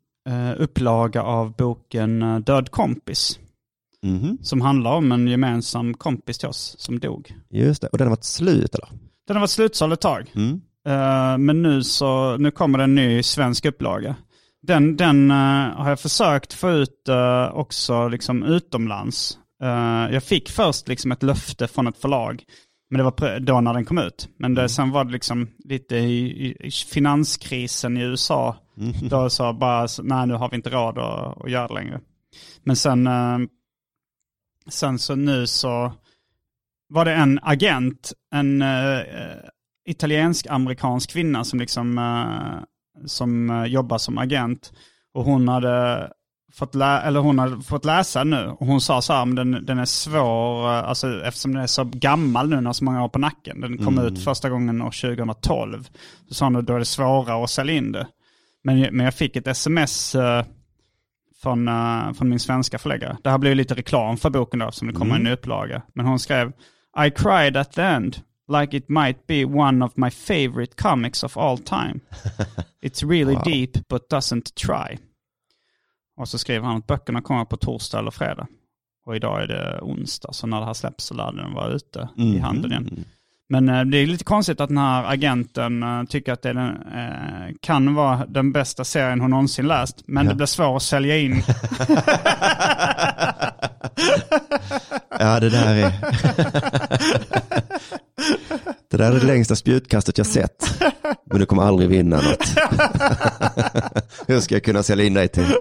upplaga av boken eh, Död kompis. Mhm. Som handlar om en gemensam kompis till oss som dog. Just det, och den har varit slut eller? Den har varit slutsåld ett tag. Mm. Eh, men nu, så, nu kommer det en ny svensk upplaga. Den, den eh, har jag försökt få ut eh, också liksom utomlands. Jag fick först liksom ett löfte från ett förlag. Men det var då när den kom ut. Men det, sen var det liksom lite i, i, finanskrisen i USA. Då sa bara, nej nu har vi inte råd att, att göra det längre. Men sen, sen så nu så var det en agent, en eh, italiensk-amerikansk kvinna som liksom eh, som eh, jobbar som agent. Och hon hade fått, lä- eller hon hade fått läsa nu. Och hon sa så här, den, den är svår, alltså, eftersom den är så gammal nu, den har så många år på nacken. Den kom ut första gången år 2012. Så sa hon att då är det svårare att sälja in det. Men, men jag fick ett sms från, eh, från min svenska förläggare. Det här blev lite reklam för boken då, som det kommer en ny upplaga. Men hon skrev I cried at the end, like it might be one of my favorite comics of all time. It's really deep but doesn't try. Och så skriver han att böckerna kommer på torsdag eller fredag. Och idag är det onsdag, så när det här släpps så lär den vara ute i handeln igen. Men eh, det är lite konstigt att den här agenten eh, tycker att det den, eh, kan vara den bästa serien hon någonsin läst. Men det blir svårt att sälja in. Ja, det där är... Det där är det längsta spjutkastet jag sett. Men du kommer aldrig vinna något. Hur ska jag kunna sälja in dig till?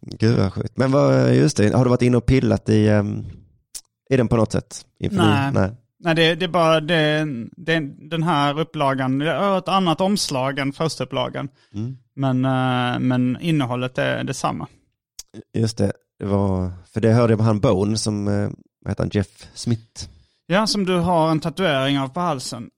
Gud vad sjukt. Men vad, just det, har du varit inne och pillat i, um, i den på något sätt? Nej. Nej. Nej, det, det är bara det, det, den här upplagan, det har ett annat omslag än första upplagan. Mm. Men, eh, men innehållet är detsamma. Just det, det var, för det hörde jag med han Bone som, eh, vad heter han, Jeff Smith. Ja, som du har en tatuering av på halsen.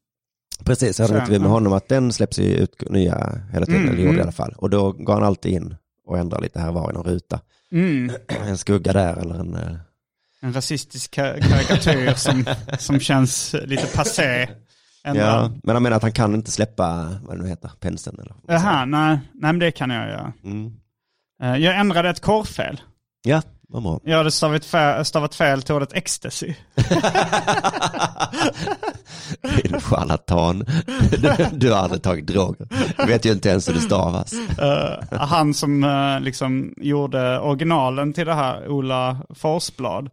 Precis, jag Så, en intervju med honom att den släpps ju ut nya hela tiden, Mm, eller gjorde mm. i alla fall. Och då går han alltid in och ändrar lite här var i någon ruta. Mm. En skugga där eller en... En rasistisk ka- karikatyr som, som känns lite passé. Ändå. Ja, men han menar att han kan inte släppa, vad det nu heter, penseln eller. Jaha, nej, nej men det kan jag göra. Mm. Eh, Jag ändrade ett korrfel. Ja, vad bra. Jag hade stavat fel, stavat fel till ordet ecstasy. Din charlatan. Du, du har aldrig tagit droger. Du vet ju inte ens hur det stavas. Eh, han som eh, liksom gjorde originalen till det här, Ola Forsblad,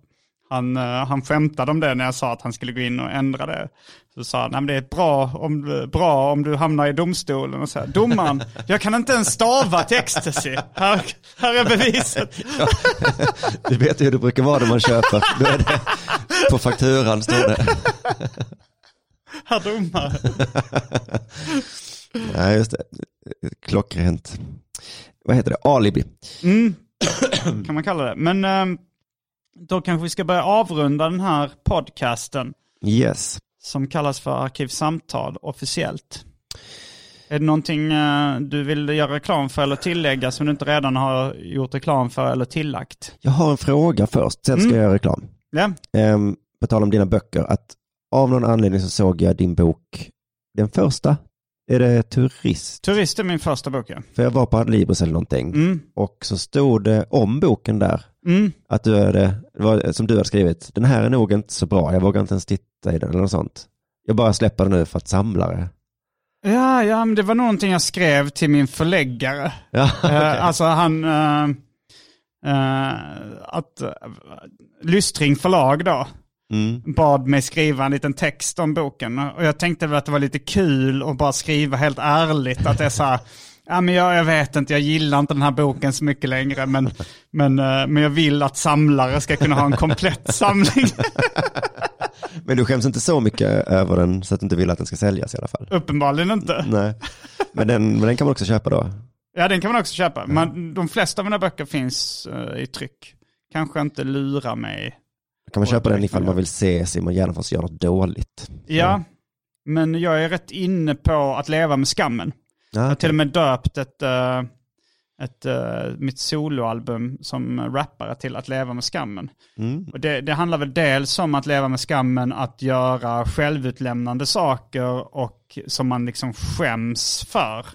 han, uh, han skämtade om det när jag sa att han skulle gå in och ändra det. Så sa han, "Nej, men det är bra om, du- bra om du hamnar i domstolen och säger, domaren, jag kan inte ens stava till ecstasy. Här, här är beviset. Ja. Du vet hur det brukar vara när man köper. Det, på fakturan står det. Herr domare. Nej, just det. Klockrent. Vad heter det? Alibi. kan man kalla det. Men eh, då kanske vi ska börja avrunda den här podcasten Yes. som kallas för Arkivsamtal officiellt. Är det någonting eh, du vill göra reklam för eller tillägga som du inte redan har gjort reklam för eller tillagt? Jag har en fråga först, sen ska Mm. jag göra reklam. Ja, Um, på tal om dina böcker, att av någon anledning så såg jag din bok, den första, är det Turist? Turist är min första bok. ja. För jag var på Adlibris eller någonting Mm. och så stod det om boken där, Mm. att du hade, som du hade skrivit, den här är nog inte så bra, jag vågar inte ens titta i den eller något sånt. Jag bara släpper den nu för att samla det. Ja, ja, men det var någonting jag skrev till min förläggare. Ja, Eh, alltså han, eh, eh, att uh, Lystring förlag då, mm. bad mig skriva en liten text om boken. Och jag tänkte väl att det var lite kul att bara skriva helt ärligt att det är så här, ja men jag, jag vet inte, jag gillar inte den här boken så mycket längre, men, men, eh, men jag vill att samlare ska kunna ha en komplett samling. Men du skäms inte så mycket över den så att du inte vill att den ska säljas i alla fall? Uppenbarligen inte. Nej, men den, men den kan man också köpa då? Ja, den kan man också köpa. Men de flesta av mina böcker finns eh, i tryck. Kanske inte lura mig. Kan man köpa den ifall man man vill se Simon Gärdenfors göra något dåligt? Ja, men jag är rätt inne på att leva med skammen. Ja, Jag har till och med döpt ett, eh, ett, eh, mitt soloalbum som rappare till Att leva med skammen. Mm. Och det, det handlar väl dels om att leva med skammen, att göra självutlämnande saker och som man liksom skäms för.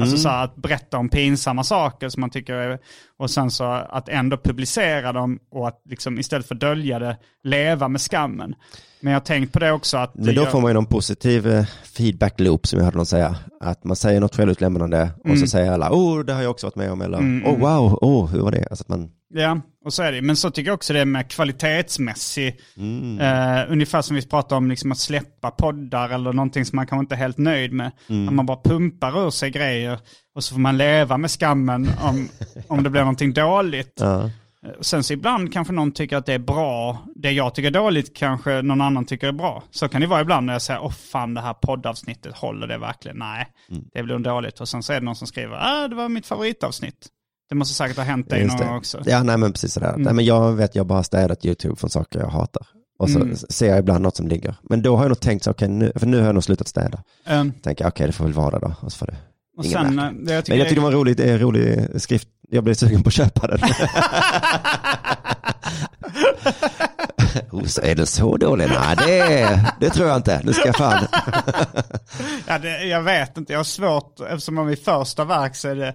Alltså så att berätta om pinsamma saker som man tycker är, och sen så att ändå publicera dem och att liksom istället för dölja det, leva med skammen. Men jag har tänkt på det också att... Men då jag- får man ju någon positiv eh, feedback loop som jag hörde någon säga. Att man säger något självutlämnande och Mm. så säger alla, oh det har jag också varit med om, eller oh wow, oh hur var det? Alltså att man, Ja, och så är det. Men så tycker jag också det är med kvalitetsmässig. Mm. Eh, ungefär som vi pratar om liksom att släppa poddar eller någonting som man kanske inte är helt nöjd med. Mm. Att man bara pumpar ur sig grejer och så får man leva med skammen om, om det blir någonting dåligt. ja. Eh, Sen så ibland kanske någon tycker att det är bra. Det jag tycker är dåligt kanske någon annan tycker är bra. Så kan det vara ibland när jag säger, åh fan det här poddavsnittet, håller det verkligen? Nej, Mm. det blir dåligt. Och sen så är det någon som skriver, ah, det var mitt favoritavsnitt. Det måste säkert ha hänt dig någon gång också. Ja, nej men precis sådär. Nej, men jag vet, jag har bara städat YouTube från saker jag hatar. Och så Mm. ser jag ibland något som ligger. Men då har jag nog tänkt så, okej, nu, för nu har jag nog slutat städa. Um, Tänker okej, det får väl vara då. Och så får det. och Ingen sen, eh, jag tycker, Men jag tycker det var en rolig, det är en rolig skrift. Jag blev sugen på att köpa den. oh, så är den så dålig? Nej, det, det tror jag inte. Nu ska jag fan. ja, det, jag vet inte, jag har svårt, eftersom man vid första verk så är det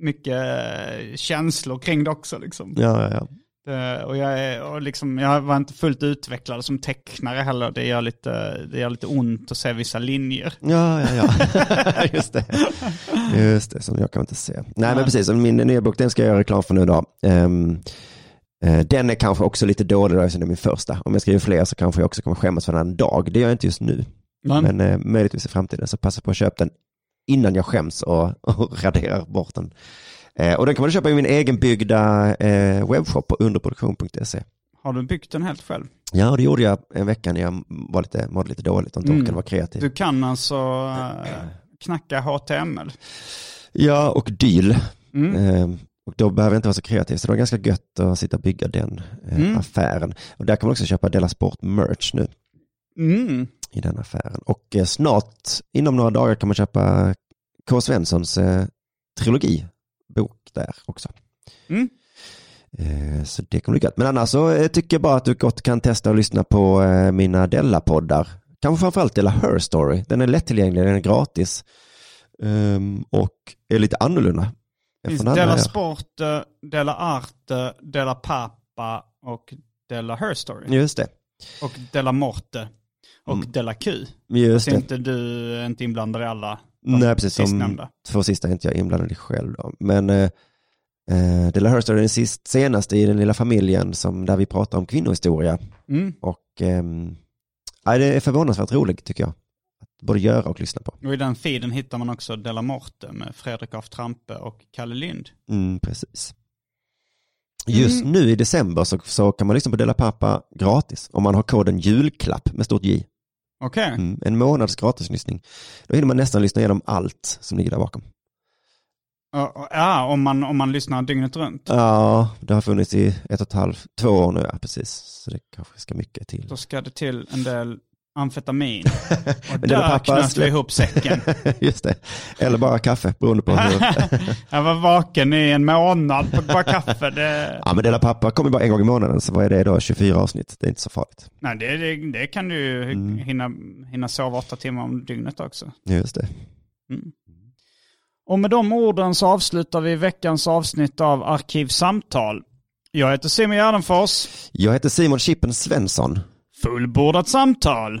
mycket eh, känslor kring det också. Liksom. Ja, ja, ja. Det, och jag, är, och liksom, jag var inte fullt utvecklad som tecknare heller. Det gör lite, det gör lite ont att se vissa linjer. Ja, ja, ja. Just det. Just det, som jag kan inte se. Nej, men precis. Min nya bok, den ska jag göra reklam för nu då. Ehm, Eh, Den är kanske också lite dålig då, eftersom det är min första. Om jag skriver fler så kanske jag också kommer skämmas för den en dag. Det gör jag inte just nu. Men, Men eh, möjligtvis i framtiden. Så passa på att köpa den innan jag skäms och, och raderar bort den. Eh, och den kan man köpa i min egenbyggda eh, webbshop på underproduktion.se. har du byggt den helt själv? Ja, det gjorde jag en vecka när jag var lite, mådde lite dåligt och inte Mm. orkade vara kreativ. Du kan alltså eh, knacka HTML? Ja, och dyl. Mm. Eh, och då behöver jag inte vara så kreativ, så det var ganska gött att sitta och bygga den eh, Mm. affären. Och där kan man också köpa Della Sport merch nu Mm. i den affären. Och eh, snart, inom några dagar, kan man köpa K. Svenssons eh, trilogibok där också. Mm. Eh, så det kommer bli gött. Men annars så eh, tycker jag bara att du gott kan testa och lyssna på eh, mina Della-poddar. Kanske framförallt Della Her Story. Den är lättillgänglig, den är gratis. Ehm, och är lite annorlunda. Finns Della. Sport, Della Arte, Della Pappa och Della Her Story. Just det. Och Della Morte. Och Mm. Della Q. Just Så det. inte du är inte inblandad i alla Nej, precis. De två sista är inte jag inblandad i själv. Då. Men eh, eh, Della Her Story är den sist, senaste i den lilla familjen som, där vi pratar om kvinnohistoria. Mm. Och ja, det är förvånansvärt roligt tycker jag. Att både göra och lyssna på. Och i den feeden hittar man också Della Morte med Fredrik af Trampe och Kalle Lind. Mm, precis. Just Mm. nu i december så, så kan man lyssna på Della Pappa gratis om man har koden julklapp med stort J. Okej. Mm, en månads gratislyssning. Då hinner man nästan lyssna igenom allt som ligger där bakom. Ja, om man, om man lyssnar dygnet runt. Ja, det har funnits i ett och ett halvt, två år nu, ja precis. Så det kanske ska mycket till. Då ska det till en del amfetamin. Och där Pappa knöt vi ihop säcken. Just det. Eller bara kaffe, beroende på hur. Jag var vaken i en månad på bara kaffe. Det, ja, men Della Pappa kommer bara en gång i månaden, så vad är det då? 24 avsnitt. Det är inte så farligt. nej, det, det, det kan du Mm. hinna, hinna sova åtta timmar om dygnet också. Just det. Och med de orden så avslutar vi veckans avsnitt av Arkivsamtal. Jag heter Simon Gärdenfors. Jag heter Simon Chippen Svensson. Fullbordat samtal.